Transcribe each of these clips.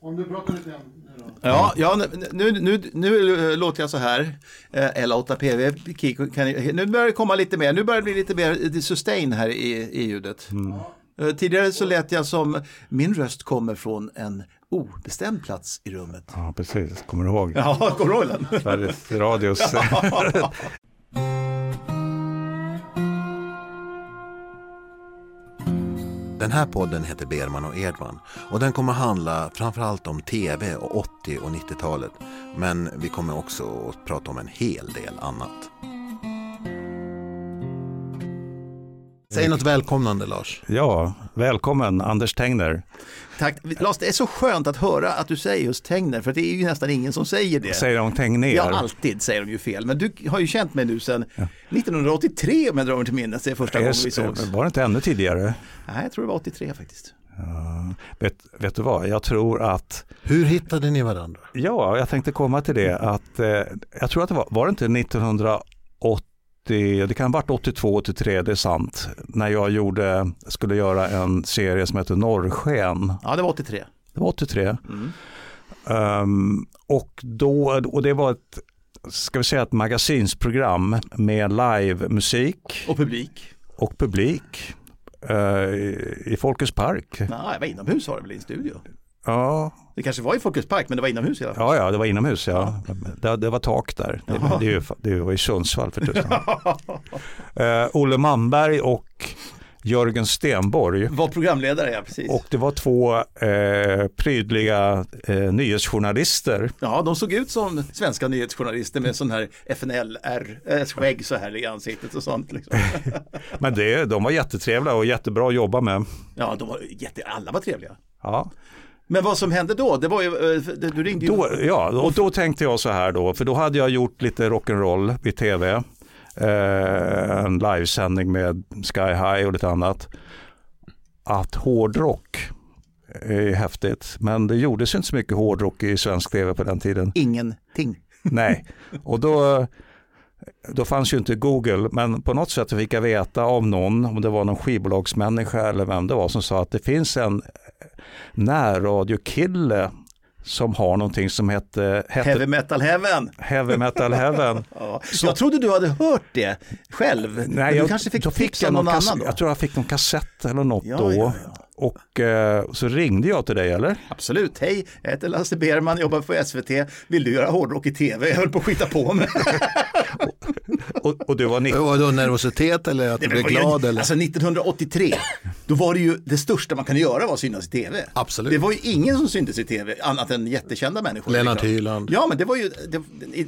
Om du pratar lite grann nu då. Ja, ja nu, nu, nu, nu låter jag så här. Eh, L8PV, Kiko, kan, ni- nu börjar det komma lite mer, nu börjar det bli lite mer sustain här i, i ljudet. Eh, Tidigare så lät jag som min röst kommer från en obestämd plats i rummet. Ja, precis. Kommer du ihåg? Ja, kommer du ihåg den? Sveriges Radios... Den här podden heter Berman och Edman och den kommer handla framförallt om tv och 80 och 90-talet. Men vi kommer också att prata om en hel del annat. Säg något välkomnande Lars. Ja, välkommen Anders Tengner. Tack. Lars, det är så skönt att höra att du säger just Tegner, för det är ju nästan ingen som säger det. Säger de Tegnér? Ja, alltid säger de ju fel. Men du har ju känt mig nu sedan 1983 om jag drar mig till minnes. Det är första gången vi sågs. Var det inte ännu tidigare? Nej, jag tror det var 83 faktiskt. Ja, vet, vet du vad, jag tror att, Hur hittade ni varandra? ja, jag tänkte komma till det, att eh, jag tror att det var, var det inte 1980, det kan ha varit 82, 83, det är sant, när jag gjorde, skulle göra en serie som heter Norrsken. Ja, det var 83. Det var 83. Mm. Ehm, och, då, och det var ett, ska vi säga ett magasinsprogram med livemusik Och publik. och publik eh, i, i Folkets park. Nej, jag var inomhus var det väl i en studio. Ja, Det kanske var i Folkets park, men det var inomhus fall. ja, ja, det var inomhus. Ja. Det, det var tak där. Det, det, är ju, det var i Sundsvall för tusan. Eh, Olle Manberg och Jörgen Stenborg. Var programledare, ja precis. Och det var två eh, prydliga eh, nyhetsjournalister. Ja, de såg ut som svenska nyhetsjournalister med sån här FNL-R-skägg så här i ansiktet och sånt. Liksom. Men det, de var jättetrevliga och jättebra att jobba med. Ja, de var jätte, alla var trevliga. Ja. Men vad som hände då, det var ju, eh, du ringde ju. Då, ja, och då tänkte jag så här då, för då hade jag gjort lite rock'n'roll i tv. Eh, en livesändning med Sky High och lite annat. Att hårdrock är häftigt, men det gjordes inte så mycket hårdrock i svensk tv på den tiden. Ingenting. Nej, och då, då fanns ju inte Google, men på något sätt fick jag veta av någon, om det var någon skivbolagsmänniska eller vem det var, som sa att det finns en närradiokille som har någonting som hette, hette Heavy Metal Heaven. Heavy Metal Heaven. Ja. Jag trodde du hade hört det själv. Nej, du jag, kanske fick jag någon någon annan då? Jag tror jag fick någon kassett eller något Ja, då. ja, ja. Och eh, så ringde jag till dig eller? Absolut. Hej, jag heter Lasse Berman, jobbar på SVT. Vill du göra hårdrock i tv? Jag höll på att skita på mig. Och, och du var 90. Var det nervositet eller att du blev glad? Eller? Alltså 1983, då var det ju det största man kunde göra var att synas i tv. Absolut. Det var ju ingen som syntes i tv annat än jättekända människor. Lennart. Hyland. Ja, men det var ju... Det, i,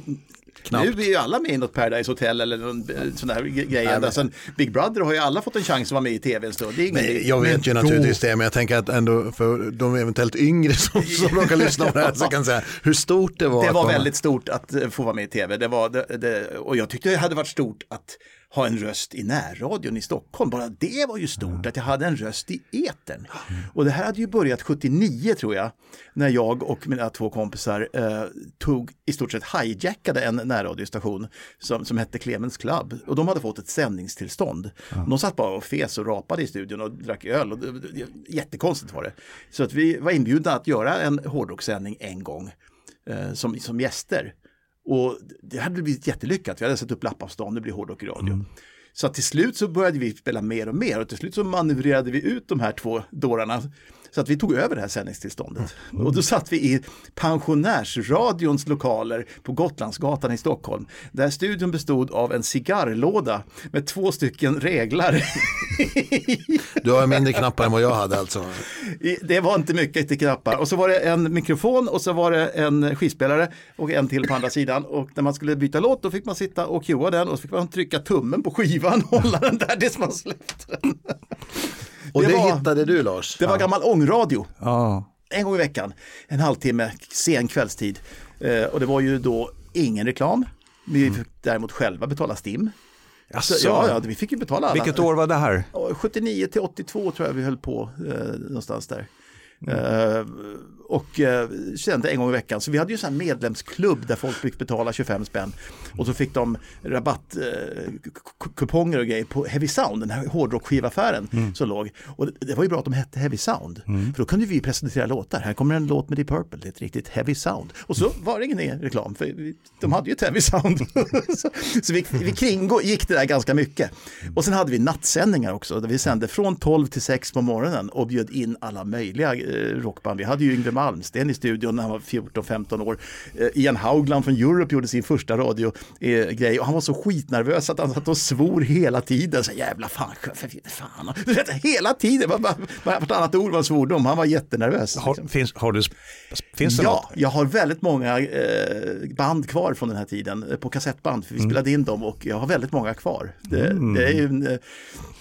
Knappt. nu är ju alla med i något Paradise Hotel eller någon eh, sån där gre- grej. Alltså, Big Brother har ju alla fått en chans att vara med i tv en stund. Det är ingen, Nej, jag vet ju men naturligtvis då- det, men jag tänker att ändå för de eventuellt yngre som, som råkar lyssna på det här så kan jag säga hur stort det var. Det var komma- väldigt stort att eh, få vara med i tv. Det var, det, det, och jag tyckte det hade varit stort att ha en röst i närradion i Stockholm. Bara det var ju stort, att jag hade en röst i etern. Och det här hade ju börjat 79 tror jag, när jag och mina två kompisar eh, tog i stort sett hijackade en närradiostation som, som hette Clemens Club. Och de hade fått ett sändningstillstånd. De satt bara och fes och rapade i studion och drack öl. Och jättekonstigt var det. Så att vi var inbjudna att göra en hårdrockssändning en gång eh, som, som gäster. Och det hade blivit jättelyckat. Vi hade satt upp lappar på stan, det blir hårdrock i radio. Så att till slut så började vi spela mer och mer och till slut så manövrerade vi ut de här två dårarna så att vi tog över det här sändningstillståndet. Och då satt vi i pensionärsradions lokaler på Gotlandsgatan i Stockholm. Där studion bestod av en cigarrlåda med två stycken reglar. Du har mindre knappar än vad jag hade alltså. Det var inte mycket till knappar. Och så var det en mikrofon och så var det en skivspelare och en till på andra sidan. Och när man skulle byta låt då fick man sitta och cuea den och så fick man trycka tummen på skivan och hålla den där tills man släppte den. Och det, Det var- hittade du Lars. Det var gammal ångradio. Ja, En gång i veckan, en halvtimme, sen kvällstid. Eh, och det var ju då ingen reklam. Vi fick däremot själva betala STIM. Så, Jaså? ja, ja, vi fick ju betala alla. Vilket år var det här? Ja, 79 till 82 tror jag vi höll på eh, någonstans där. Eh, och eh, sände en gång i veckan. Så vi hade ju en medlemsklubb där folk fick betala 25 spänn. Och så fick de rabattkuponger och grejer på Heavy Sound, den här hårdrockskivaffären mm. som låg. Och det, det var ju bra att de hette Heavy Sound. Mm. För då kunde vi presentera låtar. Här kommer en låt med Deep Purple, det är ett riktigt Heavy Sound. Och så var det ingen reklam, för de hade ju ett Heavy Sound. så, så vi, vi kringgick det där ganska mycket. Och sen hade vi nattsändningar också, där vi sände från 12 till 6 på morgonen och bjöd in alla möjliga eh, rockband. Vi hade ju Yngwie Malmsten i studion när han var 14-15 år. Eh, Ian Haugland från Europe gjorde sin första radiogrej och han var så skitnervös att han satt och svor hela tiden. Så jävla fan, fan. Hela tiden, vartannat ord var svordom. Han var jättenervös. Har, liksom. finns, har du, finns det ja, något? jag har väldigt många eh, band kvar från den här tiden eh, på kassettband. För vi mm. spelade in dem och jag har väldigt många kvar. Det, mm. det är ju en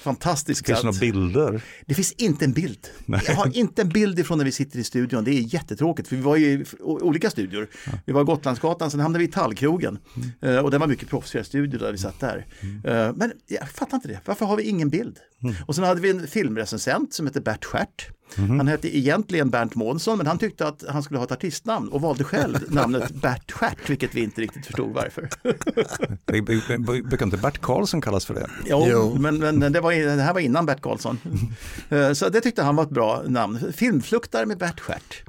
fantastisk... Finns det några bilder? Det finns inte en bild. Nej. Jag har inte en bild ifrån när vi sitter i studion. Det är jättetråkigt för vi var i olika studior. Ja. Vi var i Gotlandsgatan, sen hamnade vi i Tallkrogen. Mm. Uh, och det var mycket proffsigare studio där vi satt där. Mm. Uh, men jag fattar inte det. Varför har vi ingen bild? Mm. Och sen hade vi en filmrecensent som heter Bert Stjärt. Mm. Han hette egentligen Bernt Månsson men han tyckte att han skulle ha ett artistnamn och valde själv namnet Bert Stjärt vilket vi inte riktigt förstod varför. Brukar inte Bert Karlsson kallas för det? Jo, jo. Men, men det, var, det, här var innan Bert Karlsson. Eh, så det tyckte han var ett bra namn. Filmfluktare med Bert Stjärt.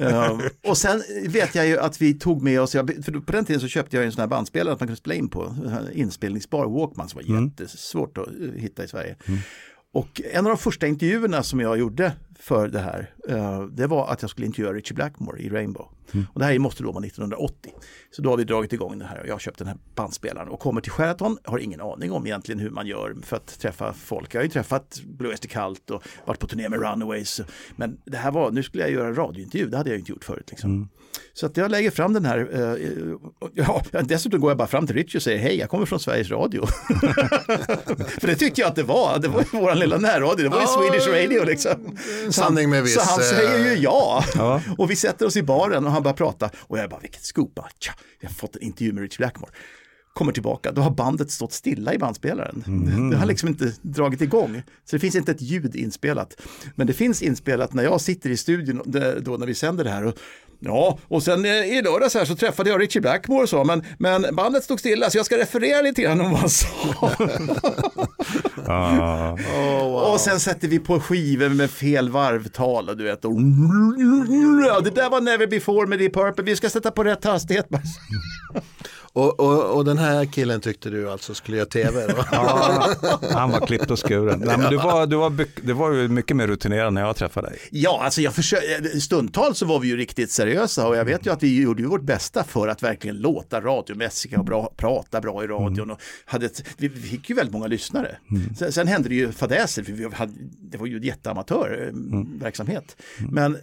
Eh, och sen vet jag ju att vi tog med oss, för på den tiden så köpte jag en sån här bandspelare att man kunde spela in på, inspelningsbar Walkman som var mm. jättesvårt att hitta i Sverige. Mm. Och en av de första intervjuerna som jag gjorde för det här, uh, det var att jag skulle intervjua Richie Blackmore i Rainbow. Mm. Och det här måste då vara 1980. Så då har vi dragit igång det här och jag har köpt den här bandspelaren och kommer till Sheraton, har ingen aning om egentligen hur man gör för att träffa folk. Jag har ju träffat Blue Ester Cult och varit på turné med Runaways. Men det här var, nu skulle jag göra en radiointervju, det hade jag inte gjort förut. Liksom. Mm. Så att jag lägger fram den här, uh, ja, dessutom går jag bara fram till Richie och säger hej, jag kommer från Sveriges Radio. för det tyckte jag att det var, det var vår lilla närradio, det var ju Swedish Radio liksom. Sanning med viss... Så han säger ju ja. ja. Och vi sätter oss i baren och han börjar prata och jag bara, vilket scoop, Tja, jag har fått en intervju med Rich Blackmore kommer tillbaka, då har bandet stått stilla i bandspelaren. Mm. Det har liksom inte dragit igång. Så det finns inte ett ljud inspelat. Men det finns inspelat när jag sitter i studion då när vi sänder det här. Och, ja, och sen eh, i lördags här så träffade jag Richie Blackmore och så, men, men bandet stod stilla så jag ska referera lite grann om vad han sa. ah. oh, wow. Och sen sätter vi på skivor med fel varvtal och du vet. Och, ja, det där var Never Before med Deep Purple, vi ska sätta på rätt hastighet. Och, och, och, den här killen tyckte du alltså skulle göra tv? ja, han var klippt och skuren. Nej, men du, var, du, var, du var mycket mer rutinerad när jag träffade dig. Ja, alltså jag försökte, stundtals så var vi ju riktigt seriösa och jag vet ju att vi gjorde vårt bästa för att verkligen låta radiomässiga och bra, prata bra i radion. Mm. Och hade ett, vi fick ju väldigt många lyssnare. Mm. Sen, sen, hände det ju fadäser, för vi hade, det var ju jätteamatörverksamhet. Mm. mm. Men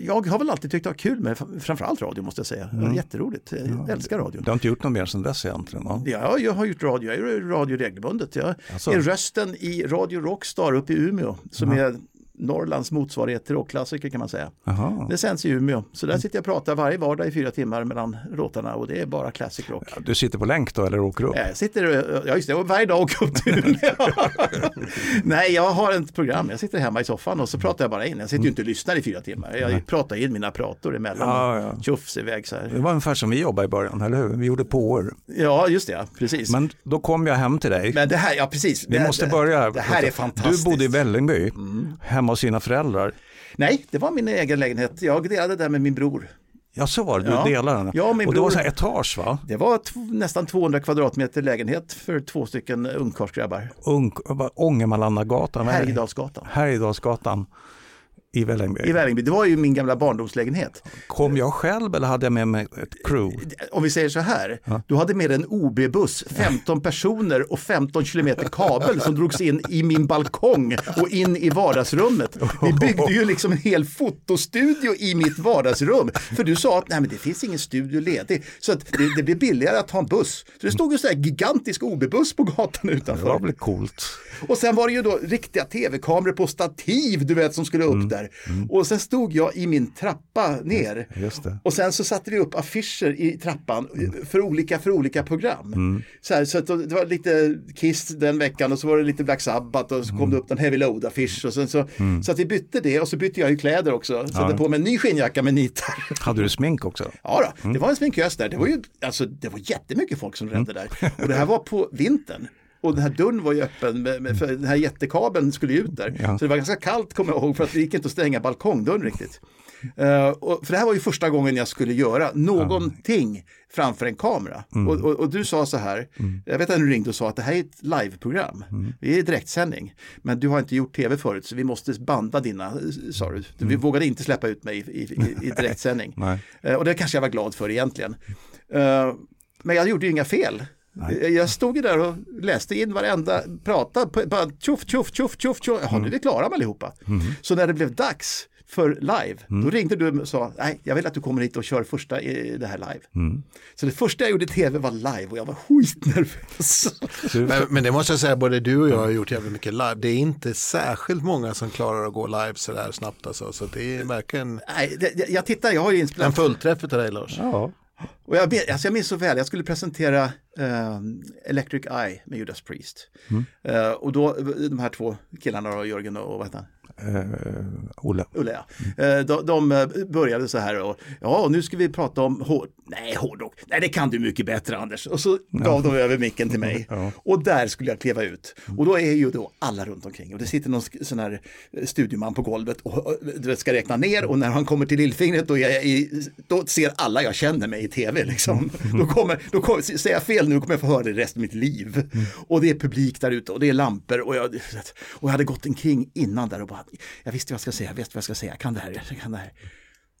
jag har väl alltid tyckt det var kul med framförallt radio måste jag säga. Mm. Jätteroligt, jag ja, älskar radio. Du har inte gjort något mer sedan dess egentligen? Va? Ja, jag har gjort radio, jag gör radio regelbundet. Jag alltså. är rösten i Radio Rockstar uppe i Umeå som ja. är Norrlands motsvarighet till rockklassiker kan man säga. Aha. Det sänds i Umeå, så där sitter jag och pratar varje vardag i fyra timmar mellan låtarna och det är bara classic rock. Ja, du sitter på länk då eller åker upp? Jag sitter, ja just det, varje dag åker upp till. Nej, jag har ett program, jag sitter hemma i soffan och så pratar jag bara in. Jag sitter ju inte och lyssnar i fyra timmar, jag Nej. pratar in mina prator emellan ja, ja. tjofs iväg så här. Det var ungefär som vi jobbade i början, eller hur? Vi gjorde påor. Ja, just det, precis. Men då kom jag hem till dig. Men det här, ja precis. Vi det, måste börja. Det här är fantastiskt. Du bodde i Vällingby, mm. hemma hos sina föräldrar. Nej, det var min egen lägenhet. Jag delade där med min bror. Ja, så var det. Du ja. delade den. Ja, min och det var så här etage va? Det var nästan 200 kvadratmeter lägenhet för två stycken ungkarlsgrabbar. Ung, Ångermanlandagatan? Härjedalsgatan. Härjedalsgatan i Vällingby? I Vällingby, det var ju min gamla barndomslägenhet. Kom jag själv eller hade jag med mig ett crew? Om vi säger så här, ja. du hade med en OB-buss, 15 personer och 15 kilometer kabel som drogs in i min balkong och in i vardagsrummet. Vi byggde ju liksom en hel fotostudio i mitt vardagsrum. För du sa att Nej, men det finns ingen studio ledig. Så att det, det blir billigare att ha en buss. Så det stod en sån här gigantisk OB-buss på gatan utanför. Det var väl coolt. Och sen var det ju då riktiga tv-kameror på stativ, du vet, som skulle upp mm. där där. Och sen stod jag i min trappa ner. Och sen så satte vi upp affischer i trappan för olika, för olika program. Så, här, så att det var lite Kiss den veckan och så var det lite Black Sabbath och så kom det upp en Heavy Load-affisch. Och sen så, så att vi bytte det och så bytte jag ju kläder också. Satte på mig en ny skinnjacka med nitar. Hade du smink också? Ja, då, det var en sminkös där. Det var ju alltså, det var jättemycket folk som rände där. Och det här var på vintern. Och den här dörren var ju öppen, med, med, för den här jättekabeln skulle ju ut där. Ja. Så det var ganska kallt kommer jag ihåg för att det gick inte att stänga balkongdörren riktigt. Eh, och, för det här var ju första gången jag skulle göra någonting framför en kamera. Och, och, och du sa så här, jag vet att du ringde och sa att det här är ett liveprogram, det är direktsändning. Men du har inte gjort tv förut så vi måste banda dina, sa du. Vi vågade inte släppa ut mig i, i, i direktsändning. Nej. Eh, och det kanske jag var glad för egentligen. Eh, men jag gjorde ju inga fel. Eh, Jag stod ju där och läste in varenda prata, bara tjoff, tjoff, tjoff, tjoff, tjoff. Jaha, nu är vi klara med allihopa. Så när det blev dags för live, då ringde du och sa, nej, jag vill att du kommer hit och kör första i det här live. Så det första jag gjorde i tv var live och jag var skitnervös. Men, men det måste jag säga, både du och jag har gjort jävligt mycket live. Det är inte särskilt många som klarar att gå live sådär snabbt alltså. Så det är verkligen nej, det, jag- tittar, jag har ju en inspelat. fullträff utav dig Lars. Ja. Och jag, men- alltså jag minns så väl, jag skulle presentera eh, Electric Eye med Judas Priest. Eh, och då, de här två killarna, då, Jörgen och vad heter han? Eh, Olle. Ulla, ja. Eh, De, de eh, började så här och ja, nu ska vi prata om hår, nej, hårdrock. Nej, det kan du mycket bättre Anders. Och så gav de över micken till mig. Och där skulle jag kliva ut. Och då är ju då alla runt omkring. Och det sitter någon sån här eh, studioman på golvet och du ska räkna ner. Och när han kommer till lillfingret då, i, då ser alla jag känner mig i tv. Liksom. Då, kommer, då kommer, säger jag fel nu kommer jag få höra det resten av mitt liv. Och det är publik där ute och det är lampor. Och jag, och jag hade gått omkring innan där och bara, jag visste vad jag ska säga, jag vet vad jag ska säga, jag kan det här, jag kan det här.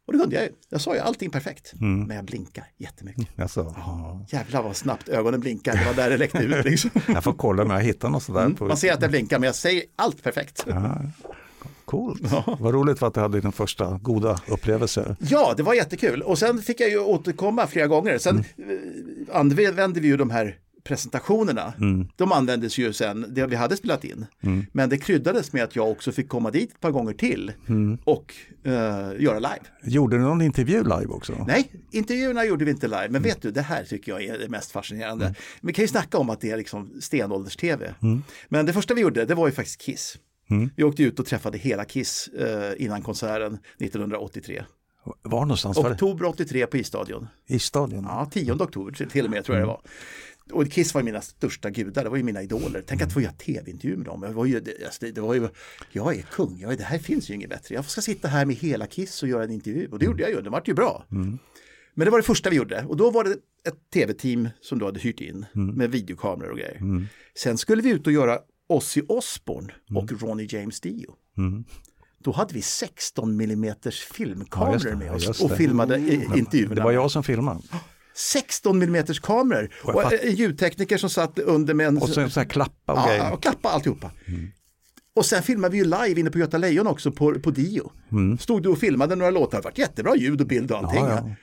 Och det kunde jag ju. Jag sa ju allting perfekt. Men jag blinkar jättemycket. Alltså, ja. Jävlar vad snabbt ögonen blinkar. Det var där det läckte ut. Liksom. Jag får kolla om jag hittar något sådär. På... Man ser att jag blinkar men jag säger allt perfekt. Coolt. Vad roligt att du hade din första goda upplevelse. Ja, det var jättekul. Och sen fick jag ju återkomma flera gånger. Sen eh, använde vi ju de här presentationerna. De användes ju sen, det vi hade spelat in. Men det kryddades med att jag också fick komma dit ett par gånger till och eh, göra live. Gjorde du någon intervju live också? Nej, intervjuerna gjorde vi inte live, men vet du, det här tycker jag är det mest fascinerande. Vi kan ju snacka om att det är liksom stenålders-tv. Men det första vi gjorde, det var ju faktiskt Kiss. Vi åkte ut och träffade hela Kiss eh, innan konserten 1983. Var någonstans? Oktober 83 på Isstadion. I stadion? Ja, 10 oktober till och med tror jag det var. Och Kiss var mina största gudar, det var ju mina idoler. Tänk att få göra tv-intervju med dem. Jag var ju, alltså, det, det var ju, jag är kung, jag är, det här finns ju inget bättre. Jag ska sitta här med hela Kiss och göra en intervju. Och det gjorde jag ju, det vart ju bra. Men det var det första vi gjorde och då var det ett tv-team som du hade hyrt in med videokameror och grejer. Sen skulle vi ut och göra Ozzy Osbourne och Ronnie James Dio. Då hade vi 16 mm Ja, filmkameror just det, med ja, oss och filmade intervjuerna. Det var jag som filmade. 16 mm kameror jag och fatt- en ljudtekniker som satt under med en... Och sen så här klappa och ja, grejer. och klappa alltihopa. Och sen filmade vi ju live inne på Göta Lejon också på, på Dio. Stod du och filmade några låtar, det var jättebra ljud och bild och allting. Ja, ja.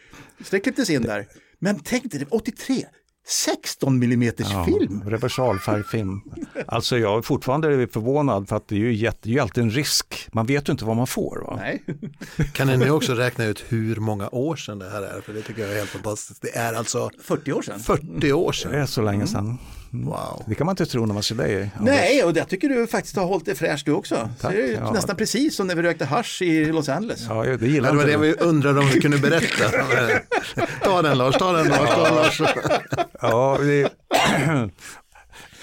Så det klipptes in där. Men tänk dig, det var 83, 16 mm film. Reversalfärgfilm. Alltså jag är fortfarande förvånad för att det är ju, jätte, det är ju alltid en risk. Man vet ju inte vad man får. Va? Nej. Kan ni nu också räkna ut hur många år sedan det här är? För det tycker jag är helt fantastiskt. Det är alltså 40 år sedan. 40 år Det sedan. är så länge sedan. Wow. Det kan man inte tro när man ser dig. Nej, och jag tycker du faktiskt har hållit det fräscht du också. Tack, det är ju ja. nästan precis som när vi rökte hasch i Los Angeles. Ja, det gillar Det var det du. vi undrade om vi kunde berätta. ta den Lars, ta den Lars, ta den Lars. Ja, det... um,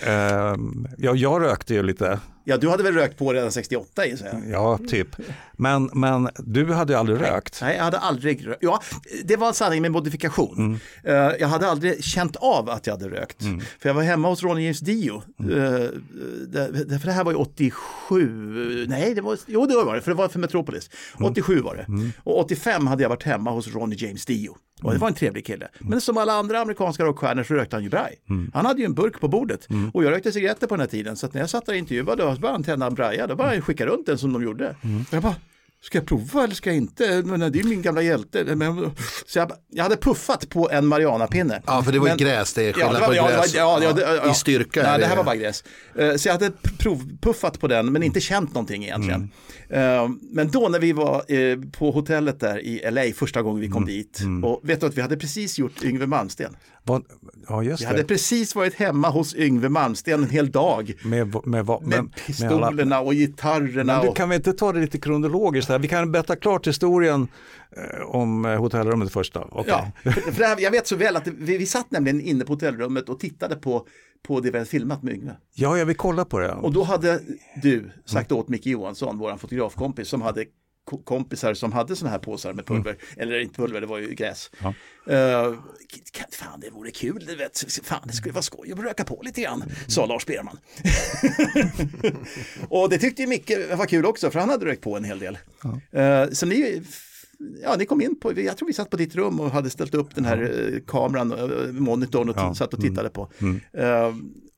ehm, ja, jag rökte ju lite, Ja, du hade väl rökt på redan 68 gissar jag? ja typ. Men, men du hade ju aldrig rökt. Nej, jag hade aldrig rökt. Ja, det var en sanning med modifikation. Mm. Eh, jag hade aldrig känt av att jag hade rökt. För jag var hemma hos Ronny James Dio. Mm. Uh, det, det, för det här var ju 87, nej, det var, jo det var det, för det var för Metropolis. Mm. 87 var det. Och 85 hade jag varit hemma hos Ronny James Dio. Och Mm. det var en trevlig kille. Men som alla andra amerikanska rockstjärnor så rökte han ju braj. Mm. Han hade ju en burk på bordet. Och jag rökte cigaretter på den här tiden. Så när jag satt där och intervjuade och bara han tända en braja, då bara skicka runt den som de gjorde. Mm. Jag bara, ska jag prova eller ska jag inte? Men det är ju min gamla hjälte. Så jag, jag hade puffat på en Marianapinne. Ja, för det var Men- gräs, det är Ja, skillnad var, på ja, gräs. ja, ja, ja, I styrka. Nej, det här var bara gräs. Eh, Så jag hade provpuffat på den men inte känt någonting egentligen. Eh, Men då när vi var eh, på hotellet där i LA första gången vi kom dit och vet du att vi hade precis gjort Yngve Malmsten. Vad- ja, just Vi det. hade precis varit hemma hos Yngve Malmsten en hel dag. Med, med, Med med, med pistolerna och gitarrerna. Men du, kan vi inte ta det lite kronologiskt här? Vi kan berätta klart historien eh, om eh, hotellrummet första. Okej. Ja, för här, jag vet så väl att vi, vi satt nämligen inne på hotellrummet och tittade på, på det vi hade filmat med Yngve. ja, jag vill kolla på det. Och då hade du sagt åt Micke Johansson, vår fotografkompis, som hade kompisar som hade sådana här påsar med pulver, eller inte pulver, det var ju gräs. Ja. Kan- fan, det vore kul, du vet. fan det skulle vara skoj att röka på lite grann, sa Lars Berman. och det tyckte ju Micke var kul också, för han hade rökt på en hel del. Eh, så ni, ja, ni kom in på, jag tror vi satt på ditt rum och hade ställt upp den här eh, kameran, och monitorn och Ja. satt och tittade på. Eh,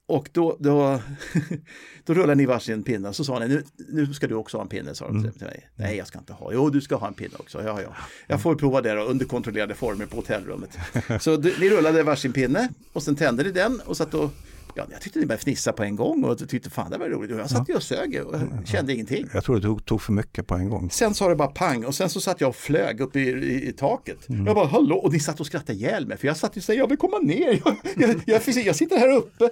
och då, då, då rullade ni varsin pinne och så sa ni, nu, nu ska du också ha en pinne, sa de till till mig. Nej, jag ska inte ha. Jo, du ska ha en pinne också. Ja, ja. Jag får prova det då, under kontrollerade former på hotellrummet. Så ni rullade varsin pinne och sen tände ni den och satt och Ja, jag tyckte ni började fnissa på en gång och tyckte fan det var roligt. Och jag satt ju och sög och kände ingenting. Jag tror du tog, tog för mycket på en gång. Sen sa det bara pang och sen så satt jag och flög upp i, i, i taket. Jag bara hallå och ni satt och skrattade ihjäl mig för jag satt och sa jag vill komma ner. Jag, jag, jag, jag sitter här uppe.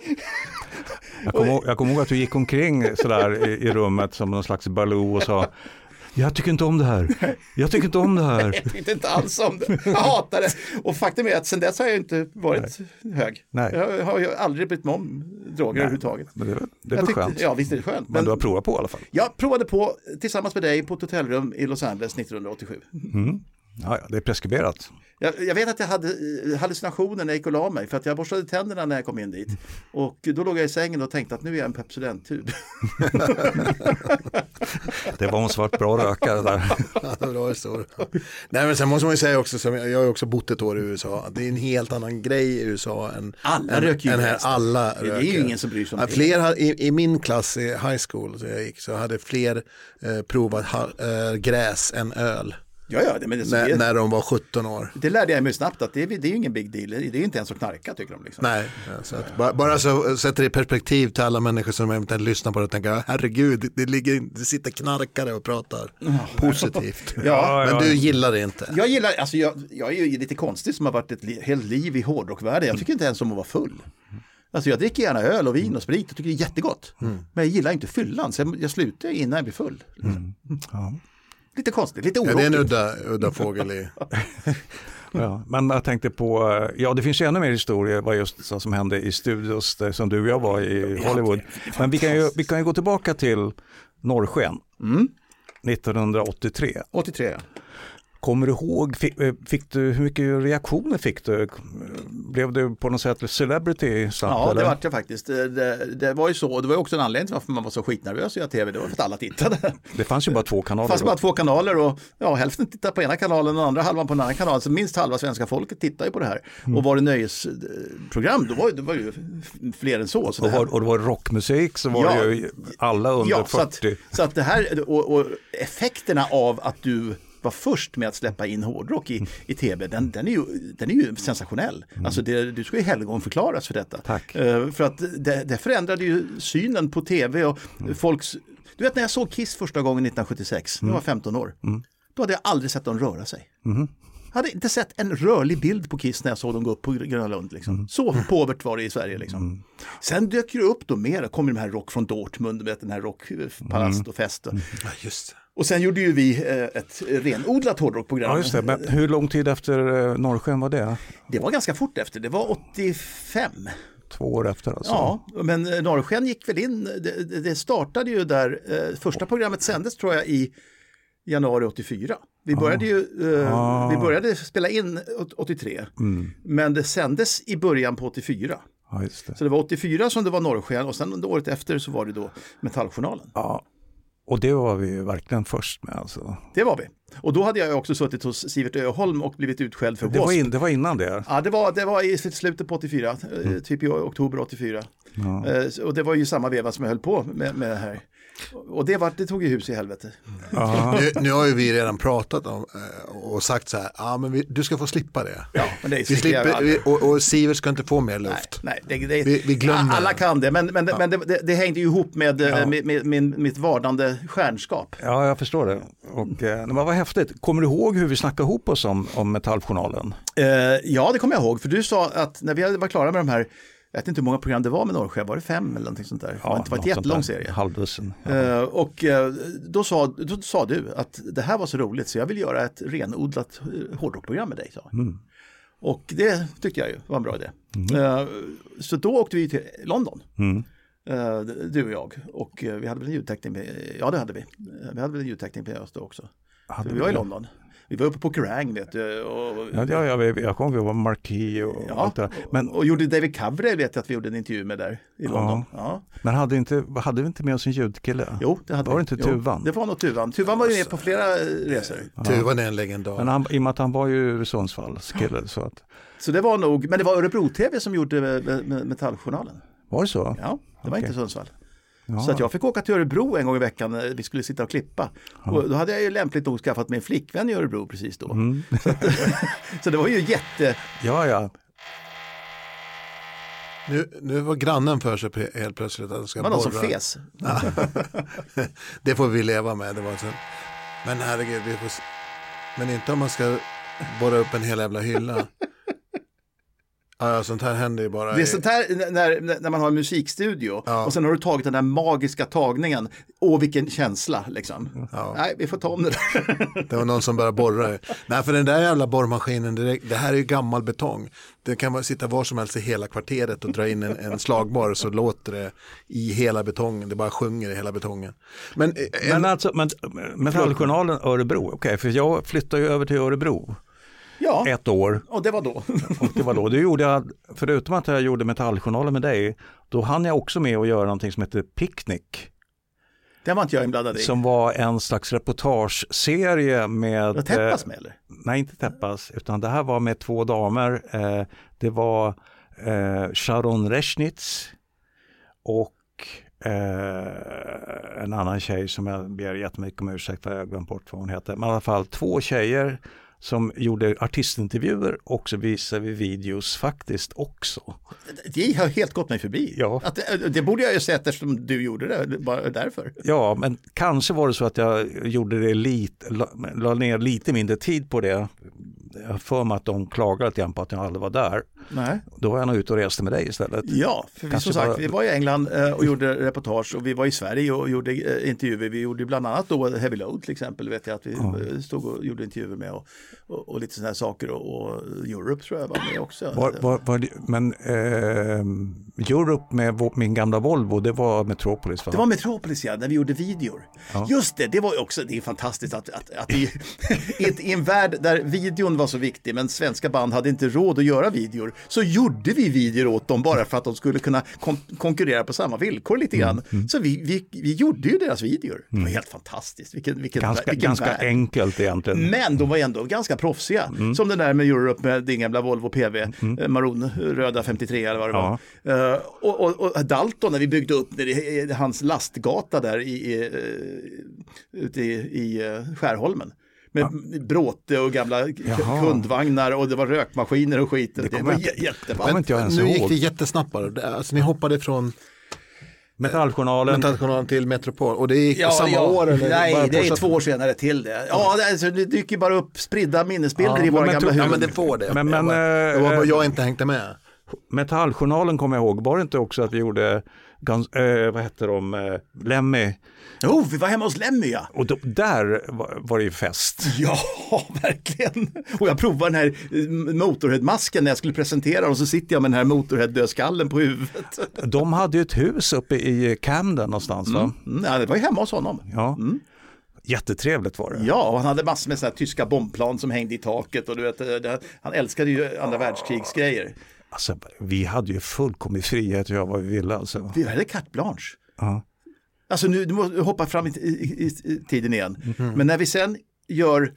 Jag kommer ihåg, kommer ihåg att du gick omkring sådär i, i rummet som någon slags Baloo och sa jag tycker inte om det här. Jag tycker inte om det här. Jag tyckte inte alls om det. Jag hatar det. Och faktum är att sen dess har jag inte varit hög. Nej. Jag har ju aldrig brytt mig om droger överhuvudtaget. Men det, det är väl skönt. Ja, visst är det skönt. Men du har provat på i alla fall. Jag provade på tillsammans med dig på ett hotellrum i Los Angeles 1987. Ja, ja, det är preskriberat. Jag, jag vet att jag hade hallucinationer när jag gick och la mig för att jag borstade tänderna när jag kom in dit. Och då låg jag i sängen och tänkte att nu är jag en Pepsodent-tub. Det var en svart bra rökare där. Ja, bra historia. Nej men sen måste man ju säga också, som jag jag har ju också bott ett år i USA, det är en helt annan grej i USA än, Alla än, röker ju än här. Alla Det är röker. ju ingen som bryr sig om ja, det. fler, i, I min klass i high school så jag gick så hade fler eh, provat ha, eh, gräs än öl Ja, ja, det, men det, när, det, när de var 17 år. det lärde jag mig snabbt att det, är- det är ju ingen big deal. Det är ju inte ens att knarka tycker de. Liksom. Nej, så att, bara, bara så sätter det i perspektiv till alla människor som eventuellt lyssnar på det och tänker herregud, det, ligger, det sitter knarkare och pratar positivt. Ja, Men du gillar det inte. Jag gillar, alltså jag, jag är ju lite konstig som har varit ett li, helt liv i hårdrockvärlden. Jag tycker inte ens om att vara full. Alltså jag dricker gärna öl och vin och sprit och tycker det är jättegott. Men jag gillar inte fyllan, så jag, jag slutar innan jag blir full. Ja. Lite konstigt, lite Ja, oroligt. det är en udda, udda fågel i. Ja, men jag tänkte på, eh, ja det finns ju ännu mer historier vad just som hände i studios där, som du och jag var i Hollywood. Men vi kan ju, vi kan ju gå tillbaka till Norrsken. 1983. 83 ja. Kommer du ihåg, fick, eh, fick du, hur mycket reaktioner fick du? Blev du på något sätt celebrity snabbt? Ja, det eller? vart jag faktiskt. Det, det, det var ju så, och det var också en anledning till varför man var så skitnervös göra tv. Det var för att alla tittade. det fanns ju bara två kanaler. Det fanns då. bara två kanaler och ja, hälften tittar på ena kanalen och andra halvan på en annan kanal. Så minst halva svenska folket tittar ju på det här. Mm. Och var det nöjesprogram, då var, det var ju fler än så. så och, det var, och det var rockmusik så var Ja. det ju alla under ja, så 40. att, så att det här och, och effekterna av att du var först med att släppa in hårdrock i, i tv, den, den, är ju, den är ju sensationell. Alltså det, du ska ju helgonförklaras för detta. Tack. Eh, för att det, det förändrade ju synen på tv och folks... Du vet när jag såg Kiss första gången 1976, när jag var 15 år, då hade jag aldrig sett dem röra sig. Jag hade inte sett en rörlig bild på Kiss när jag såg dem gå upp på Gröna Lund. Liksom. Så påvert var det i Sverige. Liksom. Sen dök det upp då mer, kom de här rock från Dortmund, vet, den här rockpalast och fest. Och, Ja, just. Och sen gjorde ju vi eh, ett renodlat hårdrockprogram. Ja, just det. Men hur lång tid efter eh, Norrsken var det? Det var ganska fort efter, det var 85. Två år efter alltså? Ja, men eh, Norrsken gick väl in, det, det- startade ju där, första programmet sändes tror jag i januari 84. Vi började ju Ah. vi började spela in åt- 83, men det sändes i början på 84. Ja, det. Så det var 84 som det var Norrsken och sen året efter så var det då Metalljournalen. Ja. Och det var vi verkligen först med alltså. Det var vi. Och då hade jag också suttit hos Sivert Öholm och blivit utskälld för Det var, W.A.S.P. in, det var innan det? Ja, det var, det var i slutet på 84, eh, typ i oktober 84. Ja. Eh, Och det var ju samma veva som jag höll på med, med det här. Och det, var, det tog ju hus i helvete. Ja. Nu, nu har ju vi redan pratat om eh, och sagt så här, ja men vi, du ska få slippa det. Ja, men det är Vi slipper, vi, och, och Sivert ska inte få mer Nej, luft. nej det, det, Vi- vi glömmer alla kan det, men, men, men det, det, det hängde ju ihop med, eh, med, med, med mitt vardande stjärnskap. ja, jag förstår det. Och, eh, men vad häftigt. Kommer du ihåg hur vi snackade ihop oss om, om Metalljournalen? Eh, ja, det kommer jag ihåg, för du sa att när vi var klara med de här, jag vet inte hur många program det var med Norrsjö, var det fem eller någonting sånt där? det var inte sånt jättelång serie. Halvdussin. Ja. Eh, och eh, då sa, då sa du att det här var så roligt så jag vill göra ett renodlat eh, hårdrockprogram med dig. Sa. Mm. Och det tyckte jag ju var en bra idé. Eh, så då åkte vi till London. Mm. Du och jag. Och vi hade väl en ljudteknik med, ja det hade vi. Vi hade väl en ljudteknik med oss då också. Hade Så vi var i? London. Vi var uppe på Kerrang vet du. Och, Ja, ja, jag, jag, jag kommer ihåg, vi var Marquis och Ja, allt det där. Men, och gjorde David Coverdale vet jag att vi gjorde en intervju med där i London. Ja. men hade, inte, hade vi inte med oss en ljudkille? Jo, det hade Var vi. det inte Jo, Tuvan? det var nog Tuvan. Tuvan var ju med på flera eh, resor. Tuvan är en legendar. Men han, i och med att han var ju Sundsvallskille så att, Så det var nog, men det var Örebro-TV som gjorde med, med Metalljournalen. var det så? Ja, det var Okej. inte Sundsvall. Ja. Så att jag fick åka till Örebro en gång i veckan när vi skulle sitta och klippa. Och då hade jag ju lämpligt nog skaffat mig en flickvän i Örebro precis då. Mm. Så, att, så det var ju jätte... ja, ja. Nu, nu var grannen för sig helt plötsligt att han ska Det var någon som borra. fes. det får vi leva med. Det var så. Men herregud, vi får... men inte om man ska borra upp en hel jävla hylla. Ja, sånt här händer ju bara. Det är i- sånt här när, när man har en musikstudio Ja. och sen har du tagit den där magiska tagningen. Åh, vilken känsla liksom. Ja. Nej, vi får ta om det där. Det var någon som började borra. Nej, för den där jävla borrmaskinen, det, det här är ju gammal betong. Det kan vara, sitta var som helst i hela kvarteret och dra in en, en slagborr så låter det i hela betongen. Det bara sjunger i hela betongen. Men, eh, en, Men alltså, men, Metalljournalen Örebro, okej, för jag flyttade ju över till Örebro Ja, ett år. och det var då. Och det var då, det gjorde jag, förutom att jag gjorde Metalljournalen med dig, då hann jag också med att göra någonting som heter Picnic. Det var inte jag inblandad i. Som var en slags reportageserie med... Det täppas eh, med eller? Nej, inte täppas, utan det här var med två damer. Eh, det var eh, Sharon Reschnitz och en annan tjej som jag ber jättemycket om ursäkt för, jag glömt bort vad hon heter. Men i alla fall två tjejer som gjorde artistintervjuer och så visade vi videos faktiskt också. Det har helt gått mig förbi. Ja. Det, det borde jag ju sett eftersom du gjorde det, bara därför. Ja, men kanske var det så att jag gjorde det lite, la, la ner lite mindre tid på det. Jag har för mig att de klagade lite grann på att jag aldrig var där. Nej. Då var jag nog ute och reste med dig istället. Ja, för vi, Kanske som sagt, bara- vi var i England eh, och gjorde reportage och vi var i Sverige och gjorde eh, intervjuer. Vi gjorde bland annat då Heavy Load till exempel, vet jag att vi eh, stod och gjorde intervjuer med och, och, och lite sådana här saker och, och Europe tror jag var med också. Var, var, var det, men eh, Europe med min gamla Volvo, det var Metropolis va? Det var Metropolis ja, när vi gjorde videor. Just det, det var också, det är fantastiskt att, att, att i, i en värld där videon var så viktig men svenska band hade inte råd att göra videor så gjorde vi videor åt dem bara för att de skulle kunna kon konkurrera på samma villkor lite grann. Så vi, vi, vi gjorde ju deras videor. Det var helt fantastiskt, vilken, vilken, ganska vilken ganska värld. enkelt egentligen. Men de var ändå ganska proffsiga. Som den där med Europe med din gamla Volvo PV, eh, maronröda 53 eller vad det Ja. var. Eh, och, och, och Dalton när vi byggde upp hans lastgata där i, i, eh, ute i, i Skärholmen. Med bråte och gamla Jaha. kundvagnar och det var rökmaskiner och skit. Det, kommer var jag- jä- jätteballt. jag nu gick det jättesnabbt bara. Det- Alltså, ni hoppade från Metalljournalen, Metalljournalen till Metropol och det gick Ja, samma ja. år? Eller Nej, det är två år senare till det. Ja, det, alltså, det dyker bara upp spridda minnesbilder Ja, i våra men gamla tro- Ja huvuden. men det får det. Men- men, jag, bara, det var eh, bara jag inte hängde med. Metalljournalen kommer jag ihåg, var det inte också att vi gjorde, gans, eh, vad hette de, eh, Lemmy, Oh, vi var hemma hos Lemmy ja. och då, där var, var det ju fest. Ja, verkligen. Och jag provade den här eh, Motorhead-masken när jag skulle presentera och så sitter jag med den här Motorhead-dödskallen på huvudet. De hade ju ett hus uppe i Camden någonstans va? Mm, ja, det var ju hemma hos honom. Ja. Jättetrevligt var det. Ja, och han hade massor med såna här tyska bombplan som hängde i taket och du vet, han älskade ju andra världskrigsgrejer. Alltså, vi hade ju fullkomlig frihet att göra vad vi ville. Alltså. Vi hade carte blanche. Ja. Alltså nu, du måste hoppa fram i, i, i, i tiden igen. Men när vi sen gör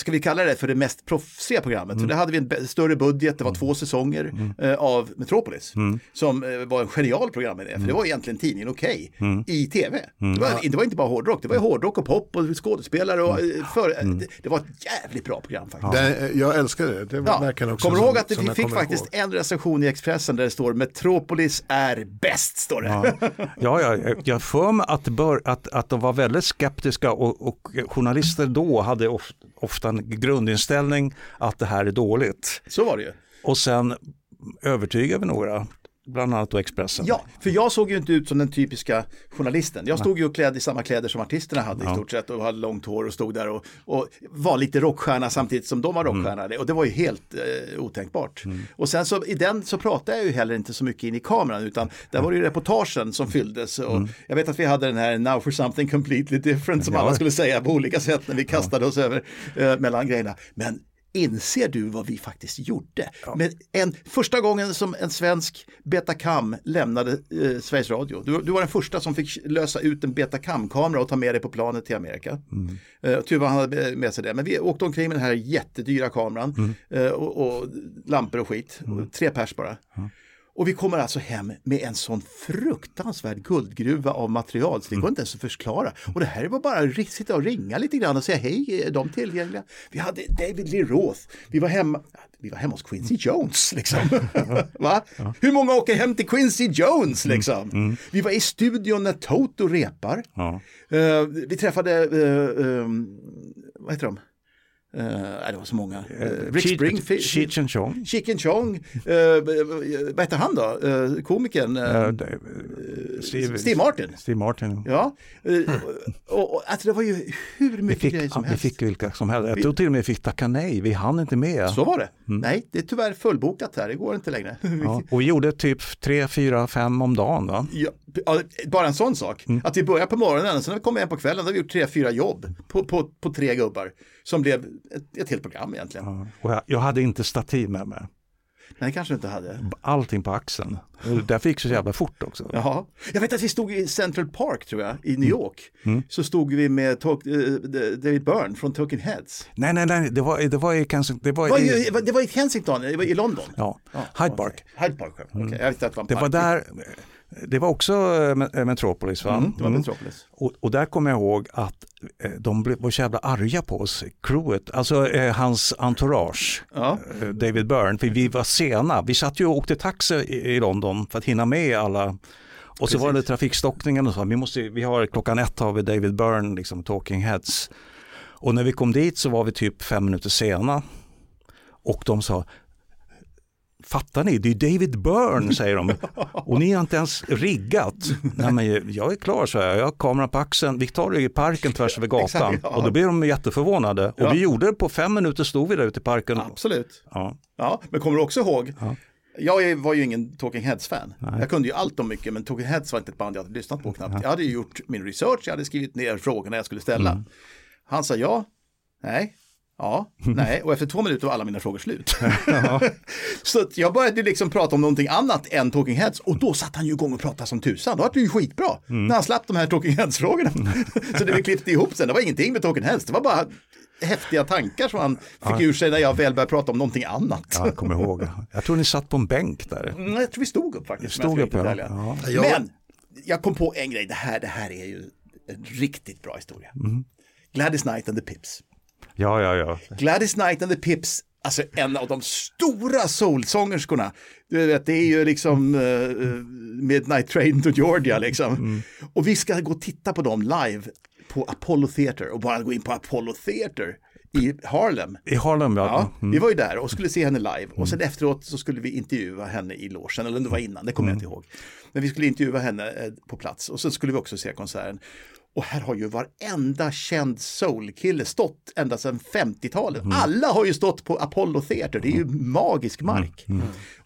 ska vi kalla det för det mest proffsiga programmet. Mm. För där hade vi en större budget, det var två säsonger eh, av Metropolis. Mm. Som eh, var en genial programidé, för det var egentligen tidningen Okej i tv. Mm. Det, var, det var inte bara hårdrock, det var hårdrock och pop och skådespelare och eh, för, det, det var ett jävligt bra program faktiskt. Det, jag älskar det. Det Ja. verkar också Kommer du ihåg att vi jag fick kommer faktiskt en recension i Expressen där det står Metropolis är bäst, står det. Ja, ja, jag har för mig att, det bör, att, att de var väldigt skeptiska och, och journalister då hade of, ofta en grundinställning att det här är dåligt. Så var det ju. Och sen övertygade vi några, bland annat då Expressen. Ja, för jag såg ju inte ut som den typiska journalisten. Jag stod ju och klädd i samma kläder som artisterna hade i stort sett och hade långt hår och stod där och, och var lite rockstjärna samtidigt som de var rockstjärna. Och det var ju helt eh, otänkbart. Och sen så i den så pratade jag ju heller inte så mycket in i kameran utan där var det ju reportagen som fylldes. Och Jag vet att vi hade den här Now for something completely different som alla skulle säga på olika sätt när vi kastade oss över eh, mellan grejerna. Men Inser du vad vi faktiskt gjorde? Med en, första gången som en svensk Betacam lämnade eh, Sveriges Radio. Du, du var den första som fick lösa ut en Betacam-kamera och ta med det på planet till Amerika. Eh, tur var han hade med sig det. Men vi åkte omkring med den här jättedyra kameran eh, och, och lampor och skit. Och tre pers bara. Och vi kommer alltså hem med en sån fruktansvärd guldgruva av material så det går inte ens att förklara. Och det här var bara att sitta och ringa lite grann och säga hej, är de tillgängliga? Vi hade David Lee Roth, vi var hemma, vi var hemma hos Quincy Jones liksom. Va? Hur många åker hem till Quincy Jones liksom? Vi var i studion när Toto repar. Ja. Eh, vi träffade, eh, eh, vad heter de? Nej, det var så många. Uh, Rick Cheech- Springfield. Cheech and Chong. Chicken Chong, eh, vad heter han då? Eh, komikern? det- Steve, Steve Martin. Steve Martin. Ja, eh, och, och, alltså det var ju hur Vi mycket fick, grejer som vi helst. fick vilka som helst. Jag tror till och med vi fick tacka nej, vi hann inte med. Så var det. Nej, det är tyvärr fullbokat här, det går inte längre. Ja. Och vi gjorde typ tre, fyra, fem om dagen. Va? Ja, ja, bara en sån sak. Att vi börjar på morgonen och sen när vi kommer hem på kvällen då har vi gjort tre, fyra jobb på, på, på tre gubbar. Som blev ett, ett helt program egentligen. Ja. Och jag, jag hade inte stativ med mig. Nej, kanske inte hade. Allting på axeln. Därför gick det så jävla fort också. Jaha. Jag vet att vi stod i Central Park tror jag, i New York. Så stod vi med Talk, eh, David Byrne från Talking Heads. Nej, nej, nej, det var, det var i Kensington. Det var, Det var, i, det var i Kensington, det var i London. ja, Ja, Hyde Park. Hyde Park, okej. Jag vet att det var en Det var park. där, det var också eh, eh, Metropolis va? Mm, det var Mm. Metropolis. Och, och där kommer jag ihåg att eh, de blev, var så jävla arga på oss, crewet, alltså eh, hans entourage, Ja. eh, David Byrne, för vi var sena. Vi satt ju och åkte taxi i, i London för att hinna med alla. Och så var det trafikstockningen och så, vi, måste, vi har klockan ett har vi David Byrne, liksom Talking Heads. Och när vi kom dit så var vi typ fem minuter sena. Och de sa, Fattar ni? Det är David Byrne, säger de. Och ni har inte ens riggat. Nej, men jag är klar, så jag. Jag har kameran på axeln. Vi tar det i parken tvärs över gatan. Exakt, ja. Och då blir de jätteförvånade. Och Ja. vi gjorde det på fem minuter, stod vi där ute i parken. Absolut. Ja. Ja, men kommer du också ihåg? Ja. Jag var ju ingen Talking Heads-fan. Jag kunde ju allt om mycket, men Talking Heads var inte ett band jag hade lyssnat på knappt. Jag hade ju gjort min research, jag hade skrivit ner frågorna jag skulle ställa. Mm. Han sa ja, nej, ja, nej, och efter två minuter var alla mina frågor slut. så jag började liksom prata om någonting annat än Talking Heads och då satt han ju igång och pratade som tusan. Då var det ju skitbra Mm. när han slapp de här Talking Heads-frågorna. så det vi klippte ihop sen, det var ingenting med Talking Heads, det var bara häftiga tankar som han fick ur sig när jag väl började prata om någonting annat. Ja, jag kommer ihåg. Jag tror ni satt på en bänk där. Mm, jag tror vi stod upp faktiskt. Stod jag upp, ja. Ja. Men jag kom på en grej, det här, det här är ju en riktigt bra historia. Mm. Gladys Knight and the Pips. Ja, ja, ja. Gladys Knight and the Pips, alltså en av de stora soulsångerskorna. Du vet, det är ju liksom uh, Midnight Train to Georgia liksom. Mm. Och vi ska gå och titta på dem live på Apollo Theater och bara gå in på Apollo Theater i Harlem. I Harlem, ja. Ja, vi var ju där och skulle se henne live och sen efteråt så skulle vi intervjua henne i logen, eller om det var innan, det kommer jag inte ihåg. Men vi skulle intervjua henne eh, på plats och sen skulle vi också se konserten. Och här har ju varenda känd soulkille stått ända sedan 50-talet. Alla har ju stått på Apollo Theater, det är ju magisk mark.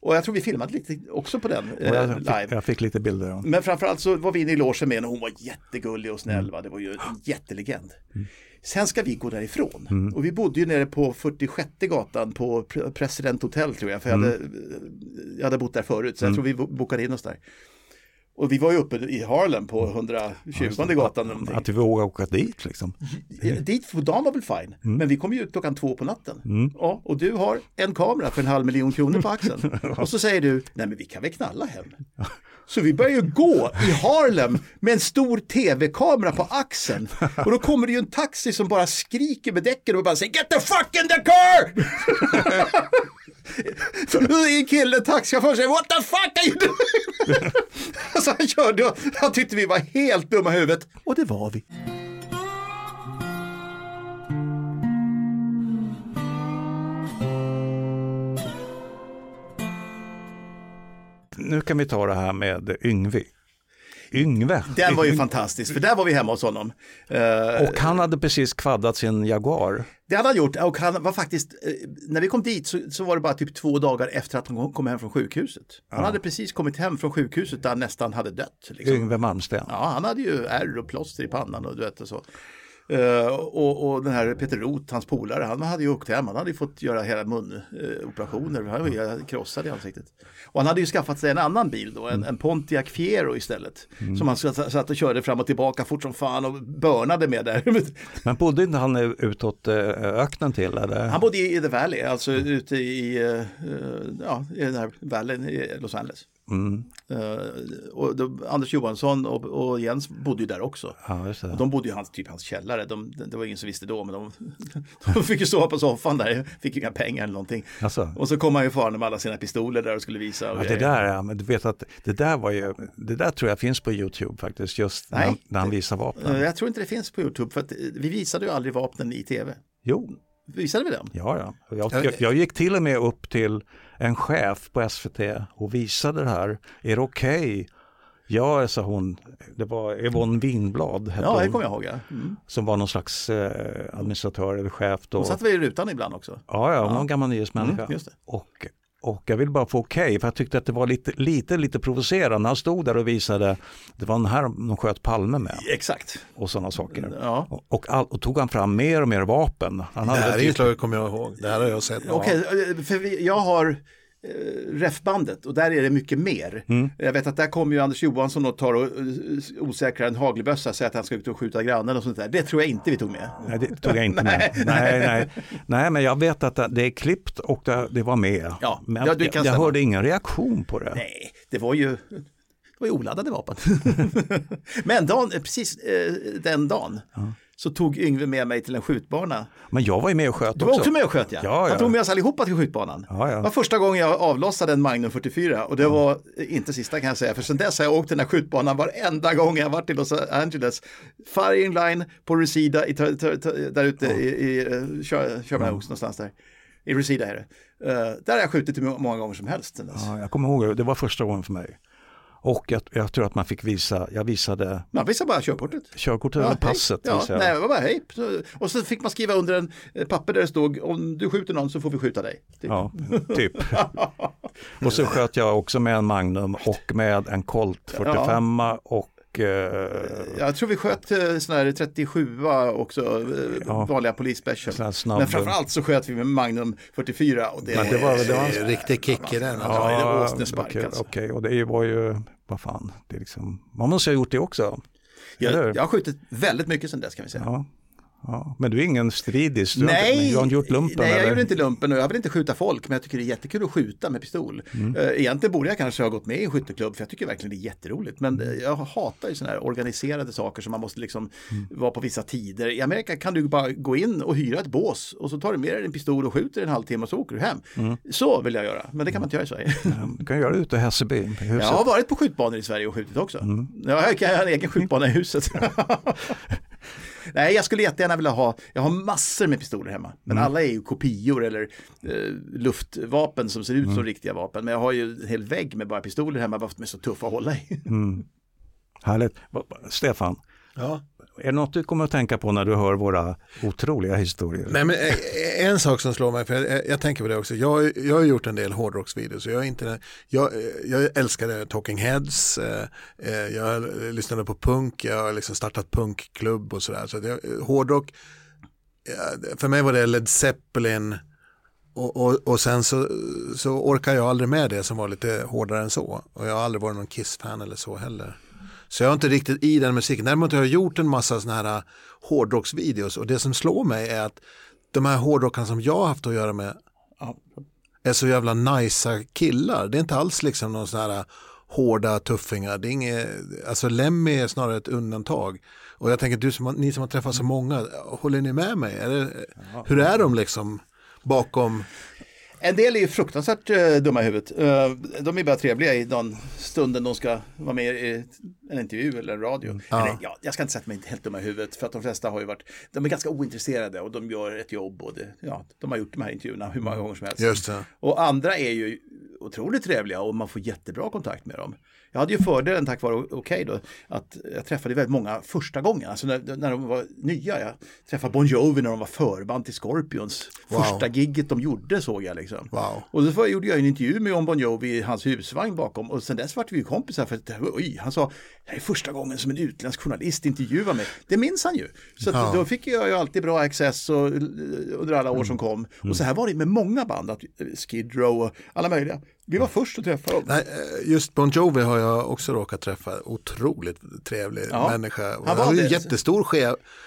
Och jag tror vi filmade lite också på den eh, jag, live. fick, jag fick lite bilder. Ja. Men framförallt så var vi inne i logen med henne och hon var jättegullig och snäll. Va? Det var ju en jättelegend. Sen ska vi gå därifrån. Och vi bodde ju nere på 46 gatan på Pre- President Hotel tror jag. För jag, hade, jag hade bott där förut så jag tror vi bo- bokade in oss där. Och vi var ju uppe i Harlem på 120 gatan. eller någonting. Att du vågar åka dit liksom. Ja, Dit för dagen var väl fine, men vi kom ju ut klockan två på natten. Ja, och du har en kamera för en halv miljon kronor på axeln. Och så säger du, nej men vi kan väl knalla hem. Så vi börjar ju gå i Harlem med en stor tv-kamera på axeln. Och då kommer det ju en taxi som bara skriker med däcken och bara säger Get the fuck in the car! Så då är en kille, taxichaufför, säger What the fuck are you doing? Så han körde och han tyckte vi var helt dumma i huvudet. Och det var vi. Nu kan vi ta det här med Yngvi. Yngve. Den var ju fantastisk, för där var vi hemma hos honom. Eh, Och han hade precis kvaddat sin Jaguar. Det hade han gjort och han var faktiskt, eh, när vi kom dit så, så var det bara typ två dagar efter att han kom hem från sjukhuset. Han hade precis kommit hem från sjukhuset där han nästan hade dött. Liksom. Yngve Malmsten. Ja, han hade ju ärr och plåster i pannan och du vet och så. Eh, och, och den här Peter Roth, hans polare, han hade ju åkt hem, han hade ju fått göra hela munoperationer, han var ju krossad i ansiktet. Och han hade ju skaffat sig en annan bil då, en, en Pontiac Fiero istället. Som han satt och körde fram och tillbaka fort som fan och börnade med där. Men bodde inte han utåt eh, öknen till? Eller? Han bodde i The Valley, alltså ute i, eh, ja, i den här valleyn i Los Angeles. Mm. Eh, och då, Anders Johansson och, och Jens bodde ju där också. Ja. Och de bodde ju hans, typ hans källare. De, det var ingen som visste då, men de, de fick ju sova på soffan där. Fick inga pengar eller någonting. Alltså. Och så kom han ju farande med alla sina pistoler där och skulle visa. Och Ja, det där, ja, men du vet att det där var ju, det där tror jag finns på YouTube faktiskt, just när, Nej. han- när han visar vapnen. Jag tror inte det finns på YouTube, för att vi visade ju aldrig vapnen i tv. Jo, Visade vi dem? ja, ja. Jag, jag, jag gick till och med upp till en chef på SVT och visade det här. Är det okej? Ja, sa hon, det var Yvonne Winblad, Ja, det kommer jag ihåg. Ja. Mm. som var någon slags eh, administratör eller chef. Då. Hon satt väl i rutan ibland också? Ja, ja, hon var en gammal nyhetsmänniska. Mm. Och, och jag ville bara få okej, för jag tyckte att det var lite, lite, lite provocerande. Han stod där och visade, det var den här de sköt Palme med Exakt. och sådana saker. Ja. Och, och, all, och tog han fram mer och mer vapen. Han Det hade här inslaget kommer jag ihåg. Det här har jag sett. Okej, eh, för vi, jag har refbandet och där är det mycket mer. Mm. Jag vet att där kommer ju Anders Johansson och tar och eh, osäkrar en hagelbössa och säger att han ska ut och skjuta grannen och sånt där. Det tror jag inte vi tog med. Nej, det tog jag inte med. nej, nej. nej, men jag vet att det är klippt och det, det var med. Ja, men ja, jag, jag hörde ingen reaktion på det. Nej, det var ju, det var ju oladdade vapen. Men dagen, eh, precis eh, den dagen så tog Yngve med mig till en skjutbana. Men jag var ju med och sköt Du var också. också med och sköt ja. Ja, ja. Han tog med oss allihopa till skjutbanan. Ja, ja. Det var första gången jag avlossade en Magnum 44 och det var eh, inte sista kan jag säga. För sen dess har jag åkt den här skjutbanan varenda gång jag varit i Los Angeles. Firing line på Reseda, i, där ute i, i uh, Sherman Oaks någonstans där. I Reseda är det. Eh, där har jag skjutit hur många gånger som helst. Ja, jag kommer ihåg, det var första gången för mig. Och jag, jag tror att man fick visa, jag visade Man visade bara körkortet. körkortet eller hej. passet. Ja, jag. nej, det var bara hej. Och så fick man skriva under en papper där det stod om du skjuter någon så får vi skjuta dig. Typ. Ja, typ. och så sköt jag också med en Magnum och med en Colt 45 och eh, Jag tror vi sköt eh, sån här 37 också, eh, Ja. vanliga polisspecial. Men framförallt så sköt vi med Magnum 44 och det, Men det var- det var- en riktig kick i den. Alltså. Ja, det var åsnespark, okej, alltså. okej, och det var ju, vad fan, det är liksom, man måste ha gjort det också. jag, jag har skjutit väldigt mycket sedan dess kan vi säga. Ja, ja. Men du är ingen stridis, du, har Nej, inte, du har inte gjort lumpen? nej jag eller? gjorde inte lumpen och jag vill inte skjuta folk men jag tycker det är jättekul att skjuta med pistol. Mm. Eh, Egentligen borde jag kanske ha gått med i en skytteklubb för jag tycker verkligen det är jätteroligt. Men Mm. eh, jag hatar ju sådana här organiserade saker som man måste liksom Mm. vara på vissa tider. I Amerika kan du bara gå in och hyra ett bås och så tar du med dig en pistol och skjuter en halvtimme och så åker du hem. Mm. Så vill jag göra, men det kan man inte göra i Sverige. Du kan göra det ute i Hässelby. Jag har varit på skjutbanor i Sverige och skjutit också. Mm. Ja, jag kan ha en egen skjutbana i huset. Nej, jag skulle jättegärna vilja ha, jag har massor med pistoler hemma, men Mm. alla är ju kopior eller eh, luftvapen som ser ut Mm. som riktiga vapen. Men jag har ju en hel vägg med bara pistoler hemma, bara för att de är så tuffa att hålla i. Mm. Härligt. Stefan, Ja är det något du kommer att tänka på när du hör våra otroliga historier? Nej, men eh, en sak som slår mig, för jag, eh, jag tänker på det också, jag, jag har gjort en del hårdrocksvideos, och jag, är inte, jag, eh, jag älskade Talking Heads, jag lyssnade på punk, jag har liksom startat punkklubb och sådär, så att jag, hårdrock, för mig var det Led Zeppelin, och, och, och sen så, så orkar jag aldrig med det som var lite hårdare än så. Och jag har aldrig varit någon Kiss-fan eller så heller. Så jag är inte riktigt i den musiken. Däremot har jag gjort en massa sådana här hårdrocksvideos och det som slår mig är att de här hårdrockarna som jag har haft att göra med är så jävla najsa killar. Det är inte alls liksom någon sån här hårda tuffingar. Det är inget, alltså Lemmy är snarare ett undantag. Och jag tänker, du som, har- ni som har träffat så många, håller ni med mig? Är det, hur är de liksom bakom? En del är ju fruktansvärt eh, dumma i huvudet. Eh, de är bara trevliga i den stunden de ska vara med i en intervju eller en radio. Eller, ja, jag ska inte säga att de är helt dumma i huvudet för att de flesta har ju varit, de är ganska ointresserade och de gör ett jobb och det, ja, de har gjort de här intervjuerna hur många gånger som helst. Och andra är ju otroligt trevliga och man får jättebra kontakt med dem. Jag hade ju fördelen tack vare Okej då att jag träffade väldigt många första gången, alltså när, när de var nya. Jag träffade Bon Jovi när de var förband till Scorpions. Wow. Första gigget de gjorde såg jag liksom. Wow. Och var- gjorde jag en intervju med John Bon Jovi i hans husvagn bakom och sen dess vart vi kompisar för att oj, han sa det här är första gången som en utländsk journalist intervjuar mig. Det minns han ju. Så att, då fick jag ju alltid bra access och, under alla år som kom. Och så här var det med många band, att, eh, Skid Row och alla möjliga. Vi var först att träffa dem. Nej, eh, just Bon Jovi har jag också råkat träffa. Otroligt trevlig Ja, människa. Han Han var var ju en det. jättestor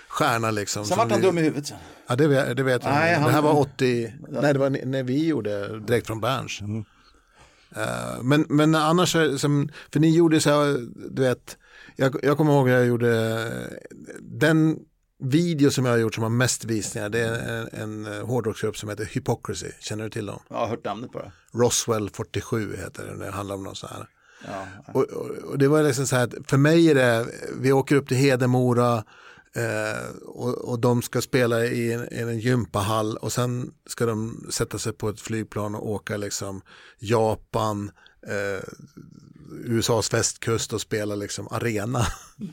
stjärna liksom. Sen vart han vi- dum i huvudet sen. Ja, det vet, det vet jag. Nej, det han- här var 80, nej det var när vi gjorde direkt från Berns. Eh, men, men annars, som, för ni gjorde så här, du vet, jag, jag kommer ihåg jag gjorde eh, den video som jag har gjort som har mest visningar, det är en, en eh, hårdrocksgrupp som heter Hypocrisy, känner du till dem? Jag har hört namnet bara. Roswell 47 heter den, det handlar om någon sån här. Ja. Och, och, och det var liksom så här för mig är det, vi åker upp till Hedemora eh, och, och de ska spela i en, i en gympahall och sen ska de sätta sig på ett flygplan och åka liksom Japan, eh, USAs västkust och spela liksom arena.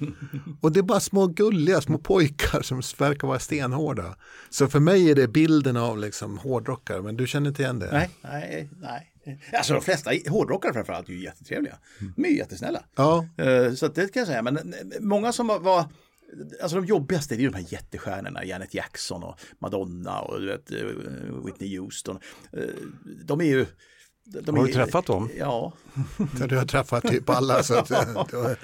och det är bara små gulliga små pojkar som verkar vara stenhårda. Så för mig är det bilden av liksom hårdrockare, men du känner inte igen det? Nej, nej, nej. Alltså de flesta hårdrockare framförallt är ju jättetrevliga. De är ju jättesnälla. Ja, Eh, Så det kan jag säga. Men eh, många som var, alltså de jobbigaste är ju de här jättestjärnorna, Janet Jackson och Madonna och du vet, eh, Whitney Houston. Eh, De är ju... De Har är, du träffat dem? Ja. du har träffat typ alla. Så att, då-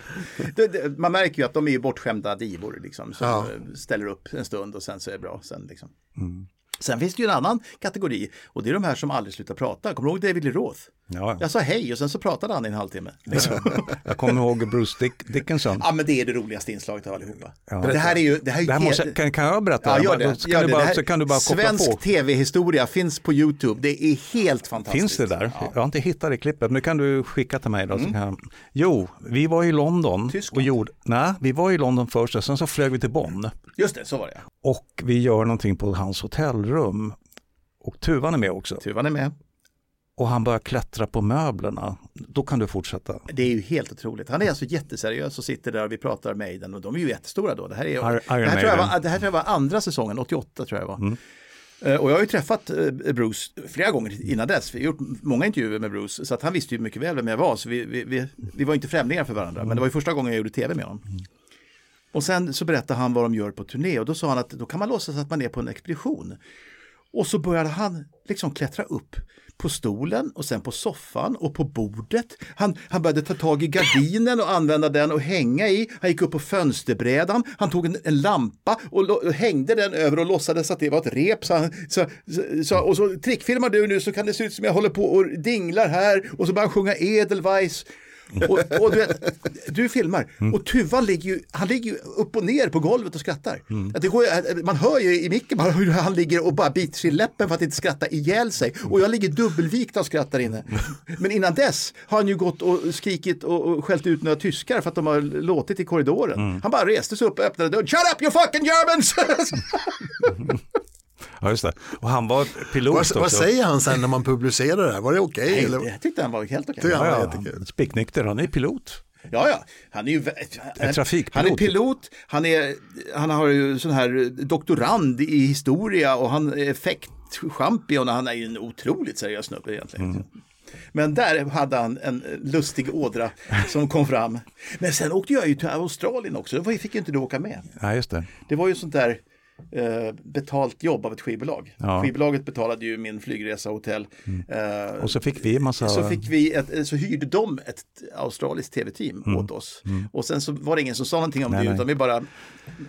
Det, det, man märker ju att de är bortskämda divor liksom, som Ja. ställer upp en stund och sen så är det bra. Sen, liksom. Mm. Sen finns det ju en annan kategori och det är de här som aldrig slutar prata. Kommer du ihåg David Lee Roth? Ja, Jag sa hej och sen så pratade han i en halvtimme. Liksom. jag kommer ihåg Bruce Dick Dickinson. ja men det är det roligaste inslaget av allihopa. Ja. Det här är ju... Det här Det här måste, kan, kan jag berätta? Ja, gör det. Så, Gör kan du det. bara, det här, så kan du bara koppla svensk på. tv-historia finns på YouTube. Det är helt fantastiskt. Finns det där? Ja. Jag har inte hittat det klippet, det kan du skicka till mig då. Så kan... Jo, vi var i London. Tyskland. Och gjorde... Nej, vi var i London först och sen så flög vi till Bonn. Just det, så var det. Och vi gör någonting på hans hotellrum. Och Tuvan är med också. Tuvan är med. Och han börjar klättra på möblerna. Då kan du fortsätta. Det är ju helt otroligt. Han är alltså jätteseriös och sitter där och vi pratar Maiden och de är ju jättestora då. Det här, är, Iron det här, tror, jag. Mm. var, det här tror jag var andra säsongen, 88 tror jag var. Eh, Och jag har ju träffat eh, Bruce flera gånger innan dess. Vi har gjort många intervjuer med Bruce så att han visste ju mycket väl vem jag var. Så vi, vi, vi, vi var inte främlingar för varandra. Men det var ju första gången jag gjorde tv med honom. Och sen så berättade han vad de gör på turné och då sa han att då kan man låtsas att man är på en expedition. Och så började han liksom klättra upp på stolen och sen på soffan och på bordet. Han, han började ta tag i gardinen och använda den och hänga i. Han gick upp på fönsterbrädan. Han tog en, en lampa och, lo, och hängde den över och låtsades att det var ett rep. Så han, så, så, så, och så trickfilmar du nu så kan det se ut som jag håller på och dinglar här. Och så börjar han sjunga Edelweiss. Och, och du, vet, du filmar och Tuvan ligger ju, han ligger ju upp och ner på golvet och skrattar. Att Det går, man hör ju i micken bara hur han ligger och bara biter sig i läppen för att inte skratta ihjäl sig. Och jag ligger dubbelvikt och skrattar inne. Men innan dess har han ju gått och skrikit och, och skällt ut några tyskar för att de har låtit i korridoren. Han bara reste sig upp och öppnade dörren. Shut up you fucking Germans! Ja, just det. Och han var pilot vad, också. vad säger han sen när man publicerar det här? Var det okej? Eller? jag tyckte han var helt okej. Tycker han Ja, ja, jättekul. Spicknykter, han är pilot. Ja, ja. Han är ju han, trafikpilot. Han är pilot, han, är, han har ju sån här doktorand i historia och han är effektchampion och han är ju en otroligt seriös snubbe egentligen. Men där hade han en lustig ådra som kom fram. Men sen åkte jag ju till Australien också, då fick ju inte du åka med. Ja, just det. Det var ju sånt där eh, betalt jobb av ett skivbolag. Ja. Skivbolaget betalade ju min flygresa och hotell. Eh, Och så fick vi en massa... så, fick vi ett, så hyrde de ett australiskt tv-team Mm. åt oss. Och sen så var det ingen som sa någonting om Nej, det, nej. utan vi bara...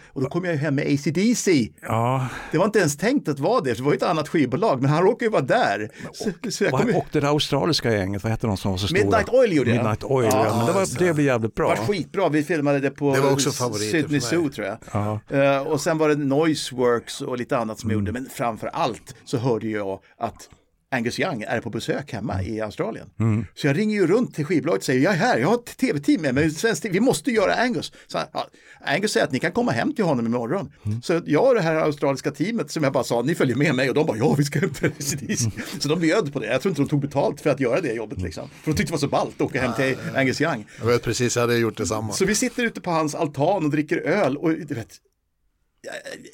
Och då kom jag ju hem med ACDC. Ja, Det var inte ens tänkt att vara det, det var ju ett annat skivbolag, men han råkade ju vara där. Så, så jag kom ju... och det australiska gänget, vad hette de som var så stora? Midnight Oil gjorde jag. Midnight Oil, ja. Ja, men det, var, det blev jävligt bra. Det var skitbra, vi filmade det på Det var också favoriter Sydney. Zoo tror jag. Ja. Eh, och sen var det Noiseworks och lite annat som jag gjorde, men framför allt så hörde jag att Angus Young är på besök hemma i Australien. Så jag ringer ju runt till skivbolaget och säger jag är här, jag har ett tv-team med mig, vi måste göra Angus. Så, ja, Angus säger att ni kan komma hem till honom imorgon. Så jag och det här australiska teamet som jag bara sa, ni följer med mig och de bara ja vi ska hämta ACDC. Så de bjöd på det, jag tror inte de tog betalt för att göra det jobbet liksom. För de tyckte det var så ballt att åka hem till Angus Young. Jag vet precis, jag hade gjort detsamma. Så vi sitter ute på hans altan och dricker öl och du vet,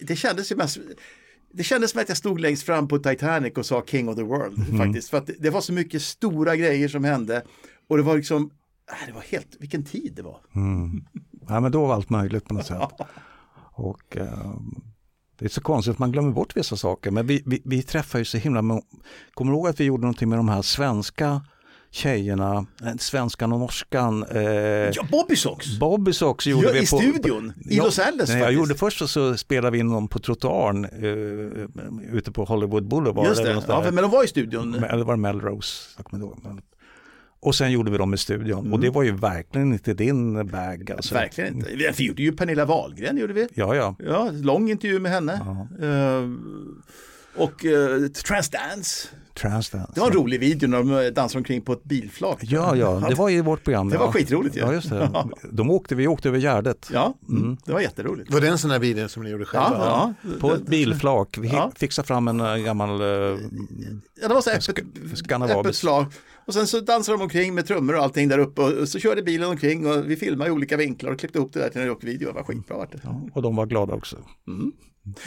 det kändes ju mest, det kändes som att jag stod längst fram på Titanic och sa King of the World faktiskt. För att det, var så mycket stora grejer som hände och det var liksom, äh, det var helt, vilken tid det var. Ja, men då var allt möjligt på något sätt. Och eh, det är så konstigt att man glömmer bort vissa saker. Men vi, vi, vi träffar ju så himla Kommer du ihåg att vi gjorde någonting med de här svenska tjejerna, eh, svenskan och norskan. Eh, Ja, Bobby Socks! Bobby Socks gjorde Ja, vi i på, studion, i Los Angeles nej, jag gjorde först så, så spelade vi in dem på trottoaren eh, ute på Hollywood Boulevard. Just det, ja, men de var i studion. Eller var det Melrose? Jag kommer inte Och sen gjorde vi dem i studion Mm. och det var ju verkligen inte din bag. Alltså. Verkligen inte. Vi gjorde ju Pernilla Wahlgren, gjorde vi. Ja, ja. Ja, lång intervju med henne. Eh, och uh, Transdance. Transdance. Det var en rolig video när de dansade omkring på ett bilflak. Ja, ja, det var i vårt program. Det ja. var skitroligt ju. Ja, just det. De åkte, vi åkte över Gärdet Ja, mm. det var jätteroligt. Var det en sån här video som ni gjorde själva? Ja, ja. på ett bilflak. Vi Ja. fixade fram en eh, gammal... eh, ja, det var så öppet, öppet slag. Och sen så dansade de omkring med trummor och allting där uppe och så körde bilen omkring och vi filmade i olika vinklar och klippte ihop det där till en rockvideo. Det var skitbra. vart det. och de var glada också.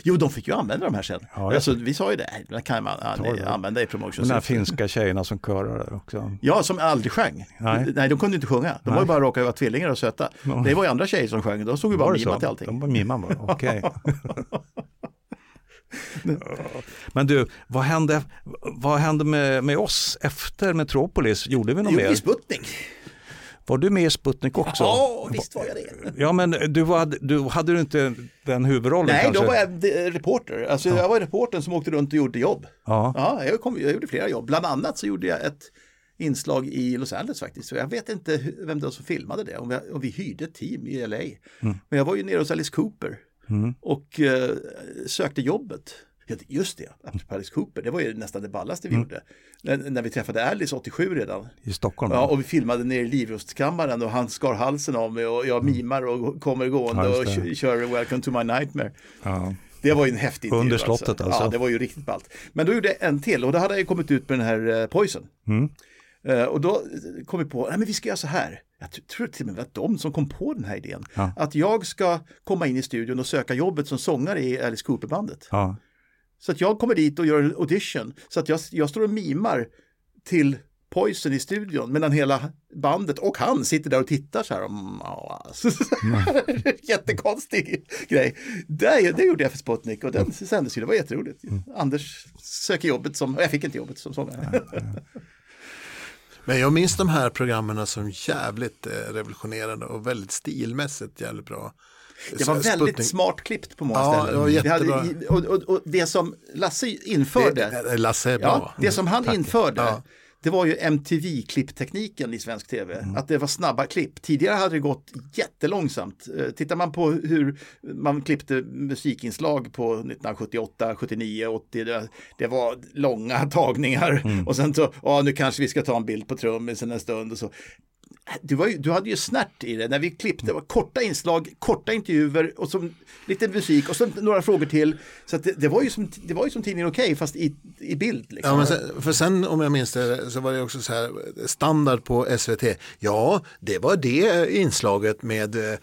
Jo, de fick ju använda de här sen. Ja, alltså, vi sa ju det, "Nej, det kan man det. använda i De promotions. där finska tjejerna som körade också. Ja, som aldrig sjöng. Nej. Nej, de kunde inte sjunga. De var ju bara råkade vara tvillingar och söta. Det var ju andra tjejer som sjöng. De stod ju bara mimade så? till allting. De var mimade bara, okej. Men du, vad hände, vad hände med, med oss efter Metropolis? Gjorde vi något Jo, mer? i Sputnik. Var du med i Sputnik också? Ja, visst var jag det. Ja, men du, var, du hade du inte den huvudrollen Nej, kanske? då var jag reporter. Alltså, Jag var reportern som åkte runt och gjorde jobb. Ja. Ja, jag, kom, jag gjorde flera jobb. Bland annat så gjorde jag ett inslag i Los Angeles faktiskt. Så jag vet inte vem det var som filmade det. Om vi, om vi hyrde ett team i LA. Mm. Men jag var ju nere hos Alice Cooper och eh, sökte jobbet. Just det, Alice Cooper, det var ju nästan det ballaste Mm. vi gjorde. När, när vi träffade Alice 87 redan. I Stockholm? Ja, och vi filmade nere i livrustkammaren och han skar halsen av mig och jag mimar och kommer gående Ja, och kör Welcome to my nightmare. Ja. Det var ju en häftig intervju, Under slottet alltså. Ja, det var ju riktigt ballt. Men då gjorde jag en till och då hade jag kommit ut med den här eh, Poison. Mm. Eh, och då kom vi på, nej men vi ska göra så här. Jag tror till och med var de som kom på den här idén. Ja. Att jag ska komma in i studion och söka jobbet som sångare i Alice Cooper-bandet. Ja. Så att jag kommer dit och gör en audition. Så att jag, jag står och mimar till Poison i studion medan hela bandet och han sitter där och tittar så här. Mm. Jättekonstig grej. Det, det gjorde jag för Sputnik och den sändes ju, det var jätteroligt. Anders söker jobbet som, jag fick inte jobbet som sångare. Men jag minns de här programmen som jävligt eh, revolutionerande och väldigt stilmässigt jävligt bra. Det var väldigt Sputnik- smart klippt på många Ja, ställen. det hade, och, och, och det som Lasse införde, Det, det, Lasse ja, det som han införde, Ja. det var ju MTV-klipptekniken i svensk tv. Mm. Att det var snabba klipp. Tidigare hade det gått jättelångsamt. Eh, Tittar man på hur man klippte musikinslag på 1978, 79, 80, det, det var långa tagningar. Mm. Och sen så, ja nu kanske vi ska ta en bild på trummisen en stund och så. Du, var ju, du hade ju snärt i det när vi klippte, det var korta inslag, korta intervjuer och som, lite musik och så några frågor till. Så det, det, var ju som, det var ju som tidningen Okej fast i, i bild. Liksom. Ja, men sen, för sen om jag minns det så var det också så här standard på SVT. Ja, det var det inslaget med eh,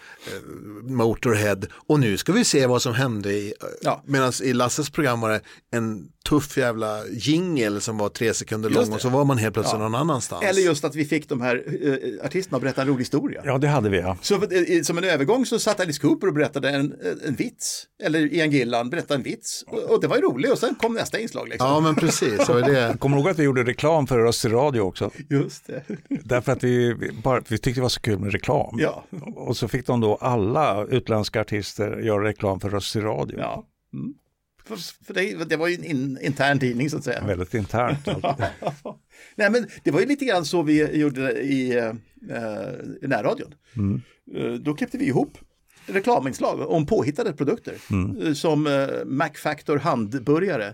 Motorhead och nu ska vi se vad som hände i, Ja. medan i Lasses program var det en tuff jävla jingel som var tre sekunder lång och så var man helt plötsligt Ja. någon annanstans. Eller just att vi fick de här uh, artisterna och berätta en rolig historia. Ja, det hade vi ja. Så i- som en övergång så satt Alice Cooper och berättade en, en vits. Eller Ian Gillan berättade en vits. Och, och det var ju roligt och sen kom nästa inslag. Liksom. Ja, men precis. Så är det. Kommer du ihåg att vi gjorde reklam för Röst i radio också? Just det. Därför att vi, vi bara, vi tyckte det var så kul med reklam. Ja. Och så fick de då alla utländska artister göra reklam för Röst i radio. ja. Mm. För, för det, var ju en in, intern tidning så att säga. Väldigt internt. Nej men det var ju lite grann så vi gjorde i, eh, i närradion. Eh, då klippte vi ihop reklaminslag om påhittade produkter. Eh, Som eh, Macfactor handburgare.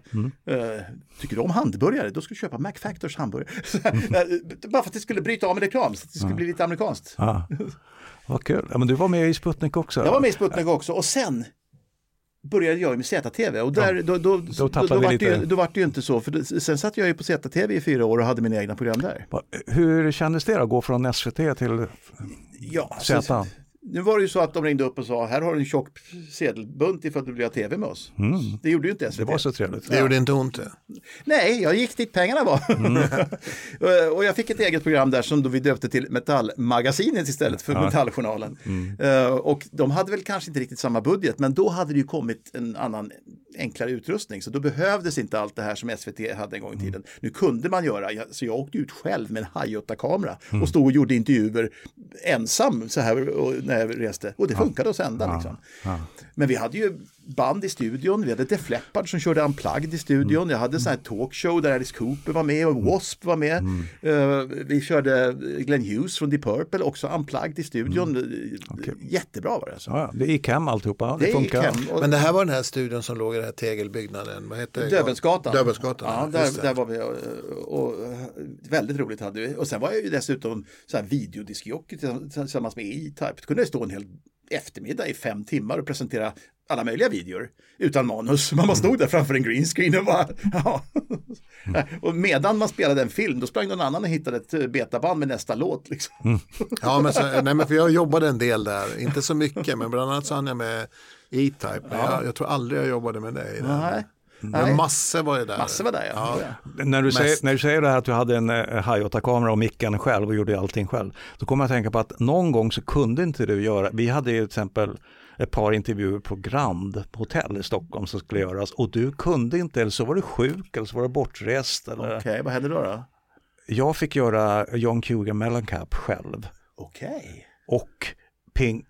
Eh, tycker du om handburgare? Då ska du köpa Macfactors hamburgare. Eh, Bara för att det skulle bryta av med reklam, så att det skulle bli lite amerikanskt. Ja. Vad kul. Ja, men du var med i Sputnik också. Jag var med i Sputnik också och sen började jag med ZTV och där, då, då, då, då, vart det, lite. ju- då vart det ju inte så. För sen satt jag ju på ZTV i fyra år och hade mina egna program där. Hur kändes det att gå från SVT till Ja, Z? Nu var det ju så att de ringde upp och sa här har du en tjock sedelbunt ifall du vill ha tv med oss. Det gjorde ju inte SVT. Det var så trevligt. Det gjorde inte ont. det. Nej, jag gick dit pengarna var. Mm. och jag fick ett eget program där som då vi döpte till Metallmagasinet istället för Metalljournalen. Mm. Eh, och de hade väl kanske inte riktigt samma budget, men då hade det ju kommit en annan enklare utrustning. Så då behövdes inte allt det här som SVT hade en gång i Mm. tiden. Nu kunde man göra, jag- så jag åkte ut själv med en Hi8-kamera Mm. och stod och gjorde intervjuer ensam så här och, när jag reste. Och det funkade att sända liksom. Men vi hade ju band i studion, vi hade Def Leppard som körde Unplugged i studion, jag hade en sån här talkshow där Alice Cooper var med och W.A.S.P. var med. Eh, vi körde Glenn Hughes från Deep Purple, också Unplugged i studion. Okej. Jättebra var det alltså. Ja, det gick hem alltihopa. Det, Det funkar. hem. Och Men det här var den här studion som låg i den här tegelbyggnaden. Vad heter det? Döbelnsgatan. Döbelnsgatan. Ja, där, det. där var vi och, och, och väldigt roligt hade vi. Och sen var jag ju dessutom så här videodiskjockey tillsammans med E-Type. Då kunde jag stå en hel eftermiddag i fem timmar och presentera alla möjliga videor utan manus. Man bara stod där framför en green screen och bara, ja. Och medan man spelade en film, då sprang någon annan och hittade ett eh, betaband med nästa låt. Liksom. Ja, men, så, nej, men för jag jobbade en del där. Inte så mycket, men bland annat så hann jag med E-Type. Men jag, jag tror aldrig jag jobbade med dig. Nej. Men massor var ju där. Massor var där ja. ja. När, du säger, när du säger det här att du hade en eh, Hi8-kamera och micken själv och gjorde allting själv. Då kommer jag att tänka på att någon gång så kunde inte du göra, vi hade ju till exempel ett par intervjuer på Grand Hotel i Stockholm som skulle göras och du kunde inte, eller så var du sjuk eller så var du bortrest. Eller... Okej, vad hände då? då? Jag fick göra John Cougar Mellencamp själv Okej. och Pink,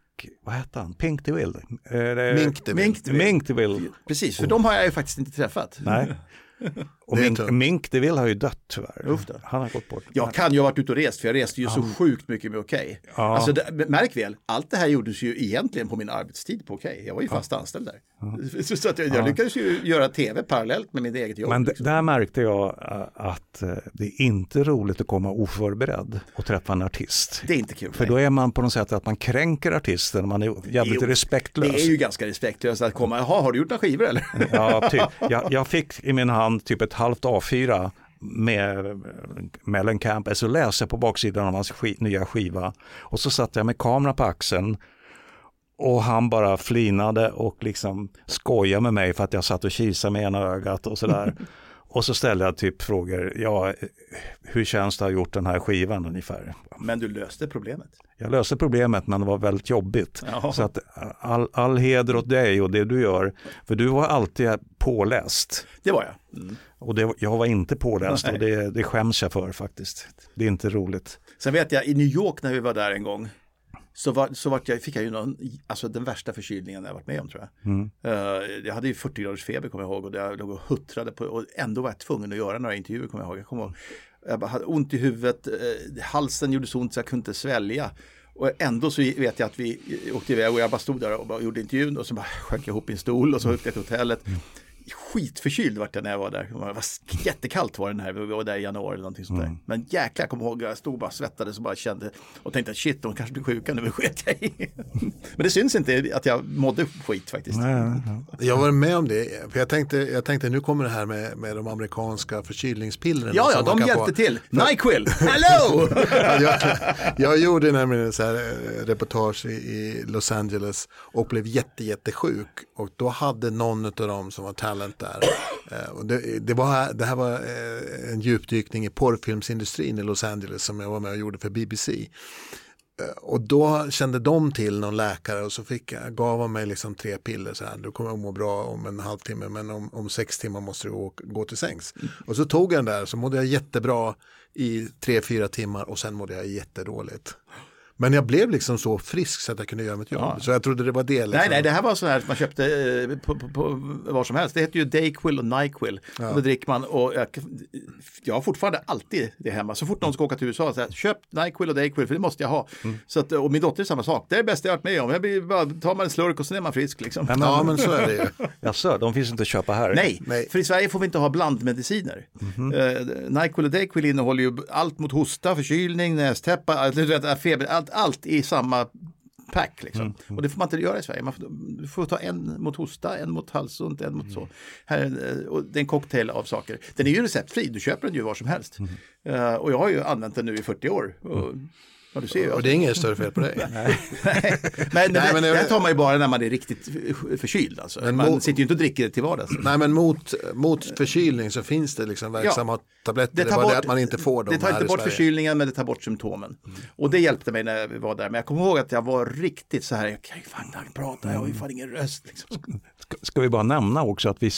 vad hette han? Pink DeVille? Eh, det- Mink DeVille. Mink DeVille. Precis, för de har jag ju faktiskt inte träffat. Nej. Och Mink. Mink DeVille har ju dött tyvärr. Han har gått bort. Jag kan ju ha varit ute och rest, för jag reste ju så sjukt mycket med Okej. Ja. Alltså, det, märk väl, allt det här gjordes ju egentligen på min arbetstid på Okej. Jag var ju fast anställd där. Så, så att jag, jag lyckades ju göra tv parallellt med mitt eget jobb. Men liksom. där märkte jag äh, att äh, det är inte roligt att komma oförberedd och träffa en artist. Det är inte kul. För nej. då är man på något sätt att man kränker artisten, man är jävligt Jo, respektlös. Det är ju ganska respektlöst att komma, jaha, har du gjort några skivor eller? Ja, typ. jag, jag fick i min hand typ ett halvt A4 med Mellencamp, så läste jag på baksidan av hans ski, nya skiva och så satt jag med kamera på axeln och han bara flinade och liksom skojade med mig för att jag satt och kisade med ena ögat och sådär. och så ställde jag typ frågor, ja, hur känns det att ha gjort den här skivan ungefär? Men du löste problemet. Jag löste problemet men det var väldigt jobbigt. Ja. Så att all, all heder åt dig och det du gör, för du var alltid påläst. Det var jag. Mm. Och det, jag var inte påläst Nej. och det, det skäms jag för faktiskt. Det är inte roligt. Sen vet jag, i New York när vi var där en gång, så, var, så vart jag, fick jag ju någon, alltså den värsta förkylningen jag varit med om tror jag. Mm. Eh, jag hade ju 40 graders feber kommer jag ihåg och jag låg och huttrade på och ändå var jag tvungen att göra några intervjuer kommer jag ihåg. Jag, kommer ihåg. jag hade ont i huvudet, eh, halsen gjorde så ont så jag kunde inte svälja. Och ändå så vet jag att vi åkte iväg och jag bara stod där och bara gjorde intervjun och så bara sjönk jag ihop i en stol och så åkte jag till hotellet. Skitförkyld vart jag när jag var där. Det var jättekallt var det när vi var där i januari eller någonting sånt där. Men jäklar, jag kommer ihåg, jag stod och bara svettades och bara kände och tänkte shit, de kanske blir sjuka nu, men sket jag i. Men det syns inte att jag mådde skit faktiskt. Nej, nej, nej. Jag var med om det, för jag tänkte, jag tänkte nu kommer det här med, med de amerikanska förkylningspillren. Ja, ja, de hjälpte få. till. Nyquil, hello! jag, jag gjorde nämligen en så här eh, reportage i, i Los Angeles och blev jätte, jättesjuk. Och då hade någon av dem som var talent där. Eh, och det, det, var, det här var eh, en djupdykning i porrfilmsindustrin i Los Angeles som jag var med och gjorde för BBC. Eh, och då kände de till någon läkare och så fick, gav han mig liksom tre piller. Så här, du kommer att må bra om en halvtimme men om, om sex timmar måste du gå, gå till sängs. Mm. Och så tog jag den där så mådde jag jättebra i tre, fyra timmar och sen mådde jag jättedåligt. Men jag blev liksom så frisk så att jag kunde göra mitt jobb. Ja. Så jag trodde det var det. Liksom. Nej, nej, det här var så här man köpte eh, på, på, på var som helst. Det heter ju Dayquil och Nyquil. Ja. Och det dricker man och jag, jag har fortfarande alltid det hemma. Så fort någon ska åka till USA, så här, köp Nyquil och Dayquil för det måste jag ha. Mm. Så att, och min dotter är samma sak. Det är det bästa jag varit med om. Jag blir, bara, tar man en slurk och så är man frisk. Liksom. Men, ja, men så är det ju. Jaså, de finns inte att köpa här? Nej, nej, för i Sverige får vi inte ha blandmediciner. Mm -hmm. uh, Nyquil och Dayquil innehåller ju allt mot hosta, förkylning, nästäppa, feber, allt, allt i samma pack. Liksom. Mm, mm. Och det får man inte göra i Sverige. Man får, du får ta en mot hosta, en mot halsont, en mot mm. så. Här, eh, och det är en cocktail av saker. Den är ju receptfri, du köper den ju var som helst. Uh, och jag har ju använt den nu i 40 år. Och, mm. Ja, du ser ju. Och det är inget större fel på dig. Nej. men, men, Nej, men det, det tar man ju bara när man är riktigt förkyld. Alltså. Men man mot, sitter ju inte och dricker det till vardags. Nej, men mot, mot förkylning så finns det liksom verksamma ja. tabletter. Det, det var bort, det att man inte får dem Det tar inte bort förkylningen, men det tar bort symptomen. Mm. Och det hjälpte mig när vi var där. Men jag kommer ihåg att jag var riktigt så här, jag kan ju fan prata, jag har ju fan ingen röst. Liksom. Ska, ska vi bara nämna också att vi,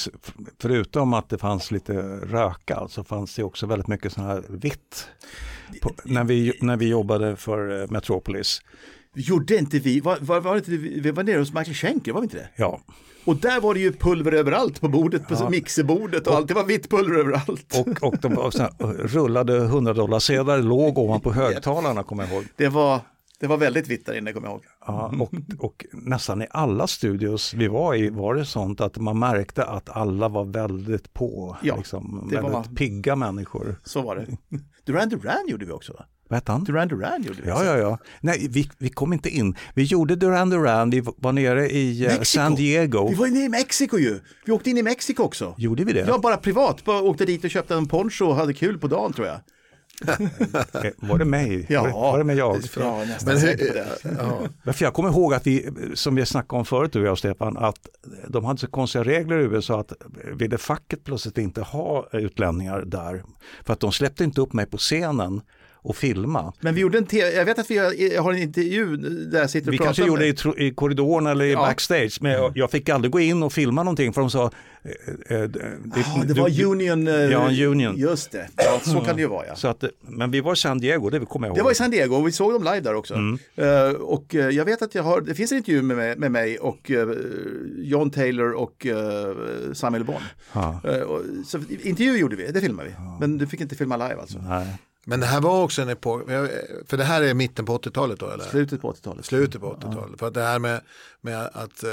förutom att det fanns lite röka, så fanns det också väldigt mycket sån här vitt på, när, vi, när vi jobbade för eh, Metropolis. Gjorde inte vi, var, var, var inte, vi var nere hos Michael Schenker, var vi inte det? Ja. Och där var det ju pulver överallt på bordet, på ja. mixerbordet och, och allt. Det var vitt pulver överallt. Och, och de rullade 100 dollar sedlar låg ovanpå högtalarna, kommer jag ihåg. Det var, det var väldigt vitt där inne, kommer jag ihåg. Ja, och, och nästan i alla studios vi var i var det sånt att man märkte att alla var väldigt på. Ja, liksom, väldigt var... pigga människor. Så var det. Duran Duran gjorde vi också va? Vad hette han? Duran Duran gjorde vi. Ja, ja, ja. Nej, vi, vi kom inte in. Vi gjorde Duran Duran, vi var nere i uh, San Diego. Vi var inne i Mexiko ju. Vi åkte in i Mexiko också. Gjorde vi det? Ja, bara privat. Bara åkte dit och köpte en poncho och hade kul på dagen tror jag. Eh, var det mig? Ja, var, var det med jag? Ja, Men, det. Ja. För jag kommer ihåg att vi, som vi snackade om förut, du och jag Stefan, att de hade så konstiga regler i USA att ville facket plötsligt inte ha utlänningar där. För att de släppte inte upp mig på scenen och filma. Men vi gjorde en jag vet att vi har en intervju där jag sitter och vi pratar. Vi kanske gjorde det i, i korridoren eller i ja. backstage, men jag, jag, fick aldrig gå in och filma någonting för de sa Eh, eh, det, ah, det var Union. Eh, ja, Union. Just det, ja, så kan det ju vara. Ja. Så att, men vi var i San Diego, det kommer jag ihåg. Det var i San Diego och vi såg dem live där också. Mm. Uh, och jag vet att jag har, det finns en intervju med, med mig och uh, John Taylor och uh, Samuel Bon. så intervju gjorde vi, det filmade vi. Men du fick inte filma live alltså. Nej. Men det här var också en epok, för det här är mitten på 80-talet då eller? Slutet på 80-talet. Slutet på 80-talet. Ja. För att det här med, med att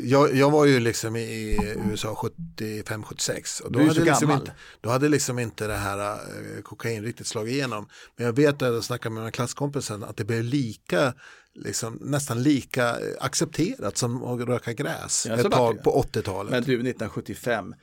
jag, jag var ju liksom i USA 75-76 och då hade, liksom inte, då hade liksom inte det här eh, kokain riktigt slagit igenom. Men jag vet att jag snackade med mina klasskompisar att det blev lika liksom, nästan lika accepterat som att röka gräs ja, ett tag på 80-talet. Men du, 1975,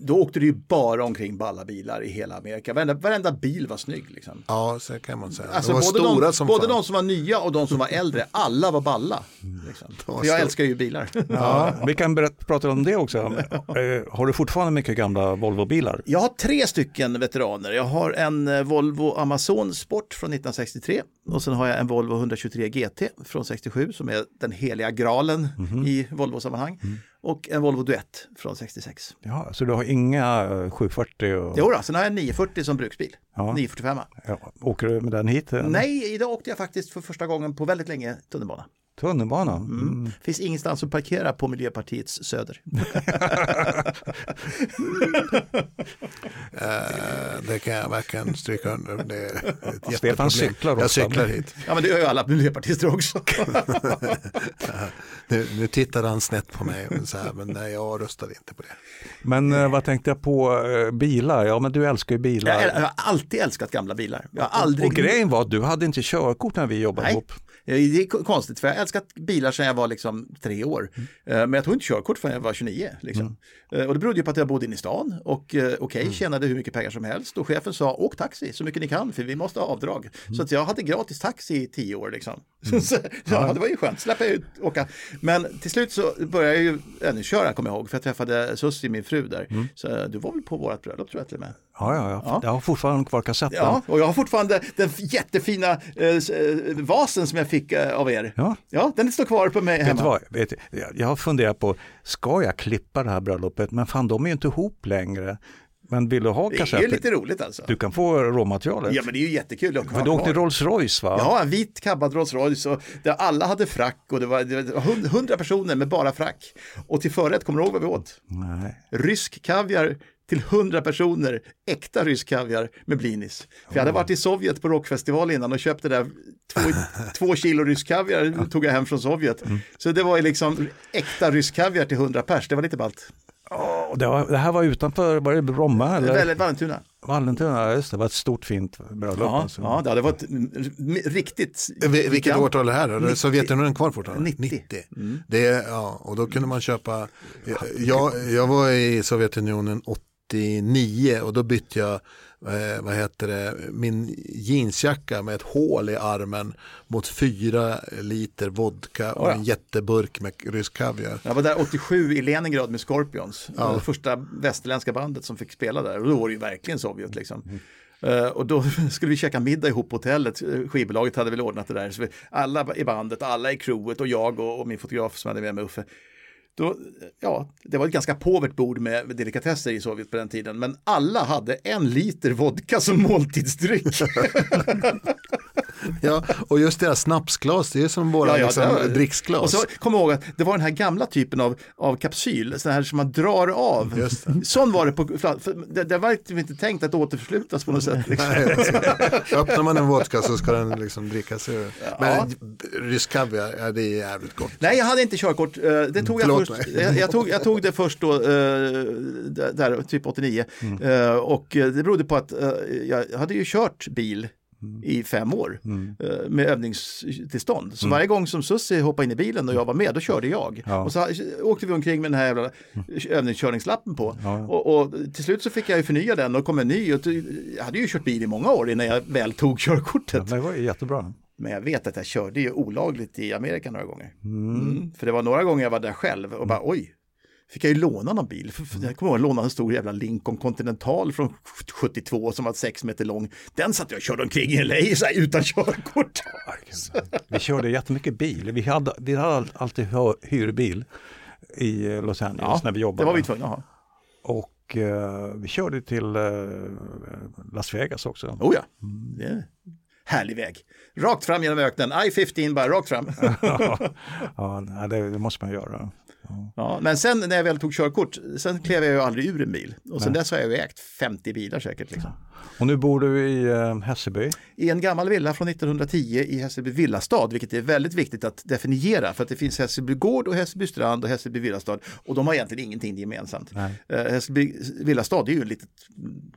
då åkte det ju bara omkring balla bilar i hela Amerika. Varenda, varenda bil var snygg. Liksom. Ja, så kan man säga. Alltså, både de, som både de som var nya och de som var äldre, alla var balla. Liksom. Var jag älskar ju bilar. Ja, vi kan berätta, prata om det också. Eh, har du fortfarande mycket gamla Volvo-bilar? Jag har tre stycken veteraner. Jag har en eh, Volvo Amazon Sport från 1963 och sen har jag en Volvo 123 GT från 67 som är den heliga graalen mm -hmm. i Volvo-sammanhang. Mm och en Volvo Duett från 66. Ja, så du har inga 740? Och... Jo då, sen har jag en 940 som bruksbil. Ja. 945. Ja. Åker du med den hit? Nej, idag åkte jag faktiskt för första gången på väldigt länge tunnelbana. Tunnelbana? Mm. Mm. Finns ingenstans att parkera på Miljöpartiets söder. uh, det kan jag verkligen stryka under. Det är ett Stefan cyklar också. Jag cyklar hit. Ja, men det gör ju alla miljöpartister också. nu, nu tittade han snett på mig och så här, men nej, jag röstade inte på det. Men uh, vad tänkte jag på uh, bilar? Ja, men du älskar ju bilar. Jag, jag har alltid älskat gamla bilar. Jag har aldrig... och, och grejen var att du hade inte körkort när vi jobbade nej. ihop. Det är konstigt för jag har älskat bilar sedan jag var liksom tre år. Mm. Eh, Men jag tog inte körkort förrän jag var 29. Liksom. Eh, Och det berodde ju på att jag bodde inne i stan och eh, okej, Mm. tjänade hur mycket pengar som helst och chefen sa åk taxi så mycket ni kan för vi måste ha avdrag. Mm. Så att jag hade gratis taxi i tio år liksom. så, ja, det var ju skönt, släppa ut åka. Men till slut så började jag ju ännu köra, kommer jag ihåg, för jag träffade Susie, min fru där. Mm. Så eh, du var väl på vårt bröllop tror jag till och med. Ja, ja, ja. Ja. Jag har fortfarande kvar kassetten. Ja, och jag har fortfarande den jättefina eh, eh, vasen som jag fick eh, av er. Ja. Ja, den står kvar på mig Vet hemma. vad? Vet, du, jag- jag har funderat på, ska jag klippa det här bröllopet? Men fan, de är ju inte ihop längre. Men vill du ha Det är ju lite roligt alltså. Du kan få råmaterialet. Ja, men det är ju jättekul ha För du åkte. Rolls Royce va? Ja, en vit kabbad Rolls Royce och där alla hade frack och det var, det var hund- hundra personer med bara frack. Och till förrätt, kommer du ihåg vad vi åt? Nej. Rysk kaviar till hundra personer, äkta rysk kaviar med blinis. För jag hade varit i Sovjet på rockfestival innan och köpte där två, två kilo rysk kaviar tog jag hem från Sovjet. Så det var ju liksom äkta rysk kaviar till hundra pers, det var lite ballt. Åh, det, var, det här var utanför, var det Bromma eller? Vallentuna. Vallentuna, just det, det var ett stort fint bröllop. Ja, alltså. ja, det hade varit mm, mm, riktigt. Vi- Vilket årtal är det här 90. Sovjetunionen kvar fortfarande? 90. Mm. Det ja, och då kunde man köpa, jag, jag var i Sovjetunionen 89 och då bytte jag eh, vad heter det, min jeansjacka med ett hål i armen mot fyra liter vodka och Oh ja. en jätteburk med rysk kaviar. Jag var där 87 i Leningrad med Scorpions, Ja. det första västerländska bandet som fick spela där. Och då var det ju verkligen Sovjet liksom. Eh, och då skulle vi käka middag ihop på hotellet. Skivbolaget hade väl ordnat det där. Så vi, alla i bandet, alla i crewet och jag och, och min fotograf som hade med mig Uffe. Då, ja, det var ett ganska påvert bord med delikatesser i Sovjet på den tiden. Men alla hade en liter vodka som måltidsdryck. Ja, och just deras snapsglas, det är som våra Ja, ja, liksom, var- dricksglas. Och så kom ihåg att det var den här gamla typen av, av kapsyl, sån här som man drar av. Just det. Sån var det på, det, det var liksom inte tänkt att återförslutas på något sätt. Liksom. Nej, alltså, öppnar man en vodka så ska den liksom drickas ur. Men rysk kaviar, ja, det är jävligt gott. Nej, jag hade inte körkort. Eh, Det tog jag Förlåt först. Jag, jag, tog, jag tog det först då, eh, där, typ 89. Mm. Eh, Och eh, det berodde på att jag hade ju kört bil Mm. i fem år eh, med övningstillstånd. Så varje gång som Sussi hoppade in i bilen och jag var med, då körde jag. Mm. Ja. Och så åkte vi omkring med den här jävla övningskörningslappen på. Ja. Och, och till slut så fick jag ju förnya den och kom en ny. Och jag hade ju kört bil i många år innan jag väl tog körkortet. Det var ju jättebra. Men jag vet att jag körde ju olagligt i Amerika några gånger. Mm. För det var några gånger jag var där själv och bara oj, fick jag ju låna någon bil. Jag kommer ihåg att låna en stor jävla Lincoln Continental från 72 som var sex meter lång. Den satt jag och körde omkring i LA här, utan körkort. Vi körde jättemycket bil. Vi hade, vi hade alltid hyrbil i Los Angeles när vi jobbade. det var vi tvungna att ha. Och eh, vi körde till eh, Las Vegas också. Oh ja, det är en härlig väg. Rakt fram genom öknen, I-15 bara rakt fram. ja, nej, det, det måste man göra. Ja, men sen när jag väl tog körkort, sen klev jag ju aldrig ur en bil. Och sen dess har jag ju ägt 50 bilar säkert. Liksom. Och nu bor du i eh, Hässelby. i en gammal villa från 1910 i Hässelby villastad, vilket är väldigt viktigt att definiera för att det finns Hässelby gård och Hässelby strand och Hässelby villastad och de har egentligen ingenting gemensamt. Nej. Eh, Hässelby villastad är ju en, litet,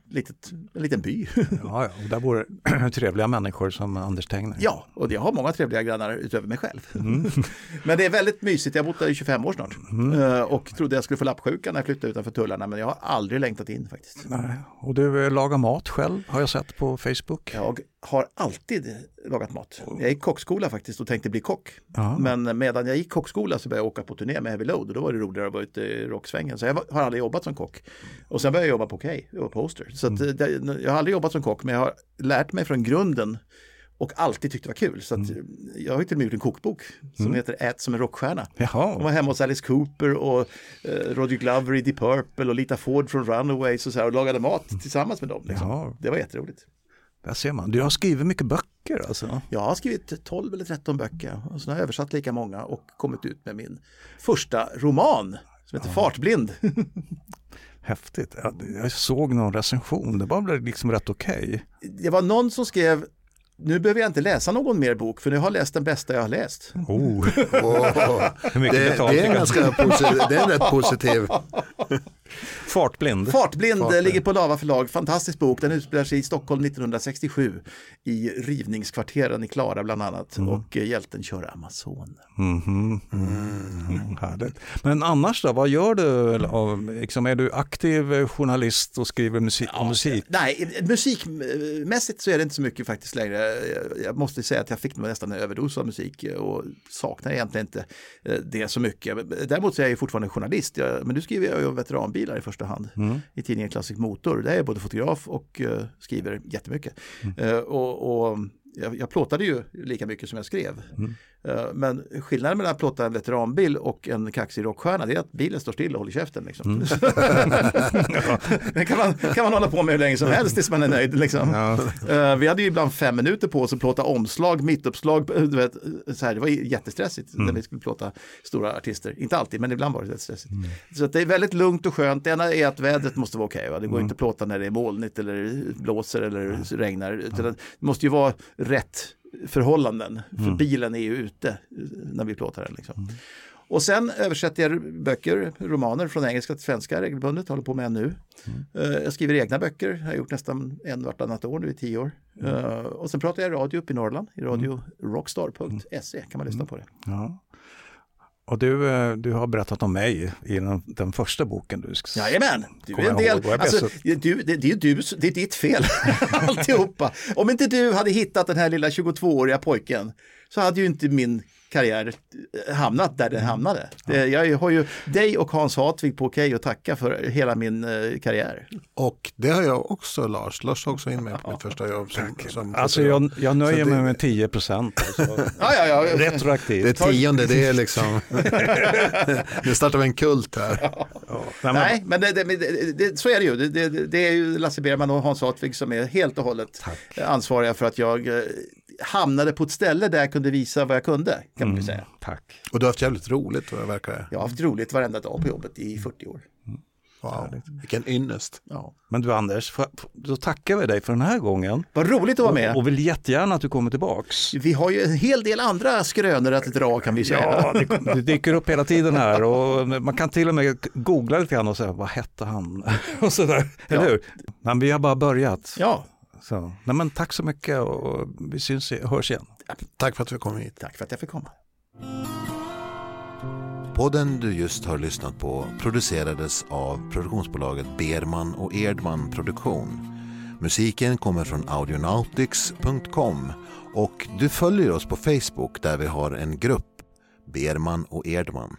litet, en liten by. Ja, ja, och där bor trevliga människor som Anders Tegner. ja, och jag har många trevliga grannar utöver mig själv. Mm. men det är väldigt mysigt, jag har bott där i 25 år snart Eh, och trodde jag skulle få lappsjuka när jag flyttade utanför tullarna men jag har aldrig längtat in faktiskt. Nej. Och du lagar mat själv har jag sett på Facebook. Jag har alltid lagat mat. Jag gick kockskola faktiskt och tänkte bli kock. Ja. Men medan jag gick kockskola så började jag åka på turné med Heavy Load och då var det roligare att vara ute i rocksvängen. Så jag har aldrig jobbat som kock. Och sen började jag jobba på K och Poster. Så att, Mm. jag har aldrig jobbat som kock men jag har lärt mig från grunden och alltid tyckt det var kul. Så Mm. jag har till och med gjort en kokbok som heter Ät som en rockstjärna. Jag var hemma hos Alice Cooper och eh, Roger Glover i Deep Purple och Lita Ford från Runaways och, så här, och lagade mat tillsammans med dem. Liksom. Det var jätteroligt. där ser man. Du har skrivit mycket böcker alltså. Jag har skrivit 12 eller 13 böcker och så har jag översatt lika många och kommit ut med min första roman som heter Fartblind. Häftigt. Jag, såg någon recension, det var väl liksom rätt okej. Det var någon som skrev nu behöver jag inte läsa någon mer bok för nu har jag läst den bästa jag har läst. Oh. Mycket det, det, är ganska det är en rätt positiv. Fartblind. Fartblind eh, Fartblind. ligger på Lava förlag, fantastisk bok. Den utspelar sig i Stockholm 1967 i rivningskvarteren i Klara bland annat och eh, hjälten kör Amazon. Mhm. Mm. Härligt. Men annars då, vad gör du? Liksom, är du aktiv journalist och skriver musik? om musik? Nej, musikmässigt så är det inte så mycket faktiskt längre. Jag- måste säga att jag fick nästan en överdos av musik och saknar egentligen inte eh, det så mycket. Däremot så är jag fortfarande journalist, men nu skriver jag ju om veteranbilar i första hand i tidningen Classic Motor. Där är jag både fotograf och eh, skriver jättemycket. Eh, och, och jag, jag plåtade ju lika mycket som jag skrev. Eh, Men skillnaden mellan att plåta en veteranbil och en kaxig rockstjärna det är att bilen står still och håller käften. Liksom. det kan man, kan man hålla på med hur länge som helst tills man är nöjd. Liksom. Eh, vi hade ju ibland fem minuter på oss att plåta omslag, mittuppslag. eh, Du vet, så här, det var jättestressigt när vi skulle plåta stora artister. Inte alltid, men ibland var det jättestressigt. Så att det är väldigt lugnt och skönt. Det ena är att vädret måste vara okej. va? det går inte att plåta när det är molnigt eller blåser eller regnar. Det måste ju vara rätt förhållanden. För bilen är ju ute eh, när vi plåtar den. Liksom. Och sen översätter jag böcker, romaner från engelska till svenska regelbundet, håller på med en nu. Eh, Jag skriver egna böcker, har gjort nästan en vartannat år nu i tio år. Eh, Och sen pratar jag radio uppe i Norrland, i radio rockstar.se kan man lyssna på det. Ja. Och du, eh, du har berättat om mig i den, den första boken du skrev. Jajamän, du är en del, alltså, du, det, det, är du, det är ditt fel, alltihopa. Om inte du hade hittat den här lilla 22-åriga pojken så hade ju inte min karriär eh, hamnat där den hamnade. Det, jag har ju dig och Hans Hartvig på Okej att tacka för hela min eh, karriär. Och det har jag också Lars. Lars har också in mig på mitt första jobb som, som Alltså jag, jag nöjer det- mig med 10 procent. Alltså. Ja, ja, ja. Retroaktivt. Det tionde, det är liksom... nu startar vi en kult här. Ja. Nej, men- Nej, men det, det, men det, det, så är det ju. Det, det, det är ju Lasse Bergman och Hans Hartvig som är helt och hållet ansvariga för att jag eh, hamnade på ett ställe där jag kunde visa vad jag kunde, kan man ju säga. Tack. Och du har haft jävligt roligt vad det verkar. Jag har haft roligt varenda dag på jobbet i 40 år. Wow, vilken ynnest. Ja. Men du Anders, för, då tackar vi dig för den här gången. Vad roligt att vara med. Och, och vill jättegärna att du kommer tillbaks. Vi har ju en hel del andra skrönor att dra kan vi säga. Ja, det, det dyker upp hela tiden här och man kan till och med googla lite grann och säga vad hette han? och sådär, eller Ja. hur? Men vi har bara börjat. Ja, Så, nej, men tack så mycket och vi syns, hörs igen. Tack för att du kom hit. tack för att jag fick komma. Podden du just har lyssnat på producerades av produktionsbolaget Berman och Erdman Produktion. Musiken kommer från audionautics.com och du följer oss på Facebook där vi har en grupp, Berman och Erdman.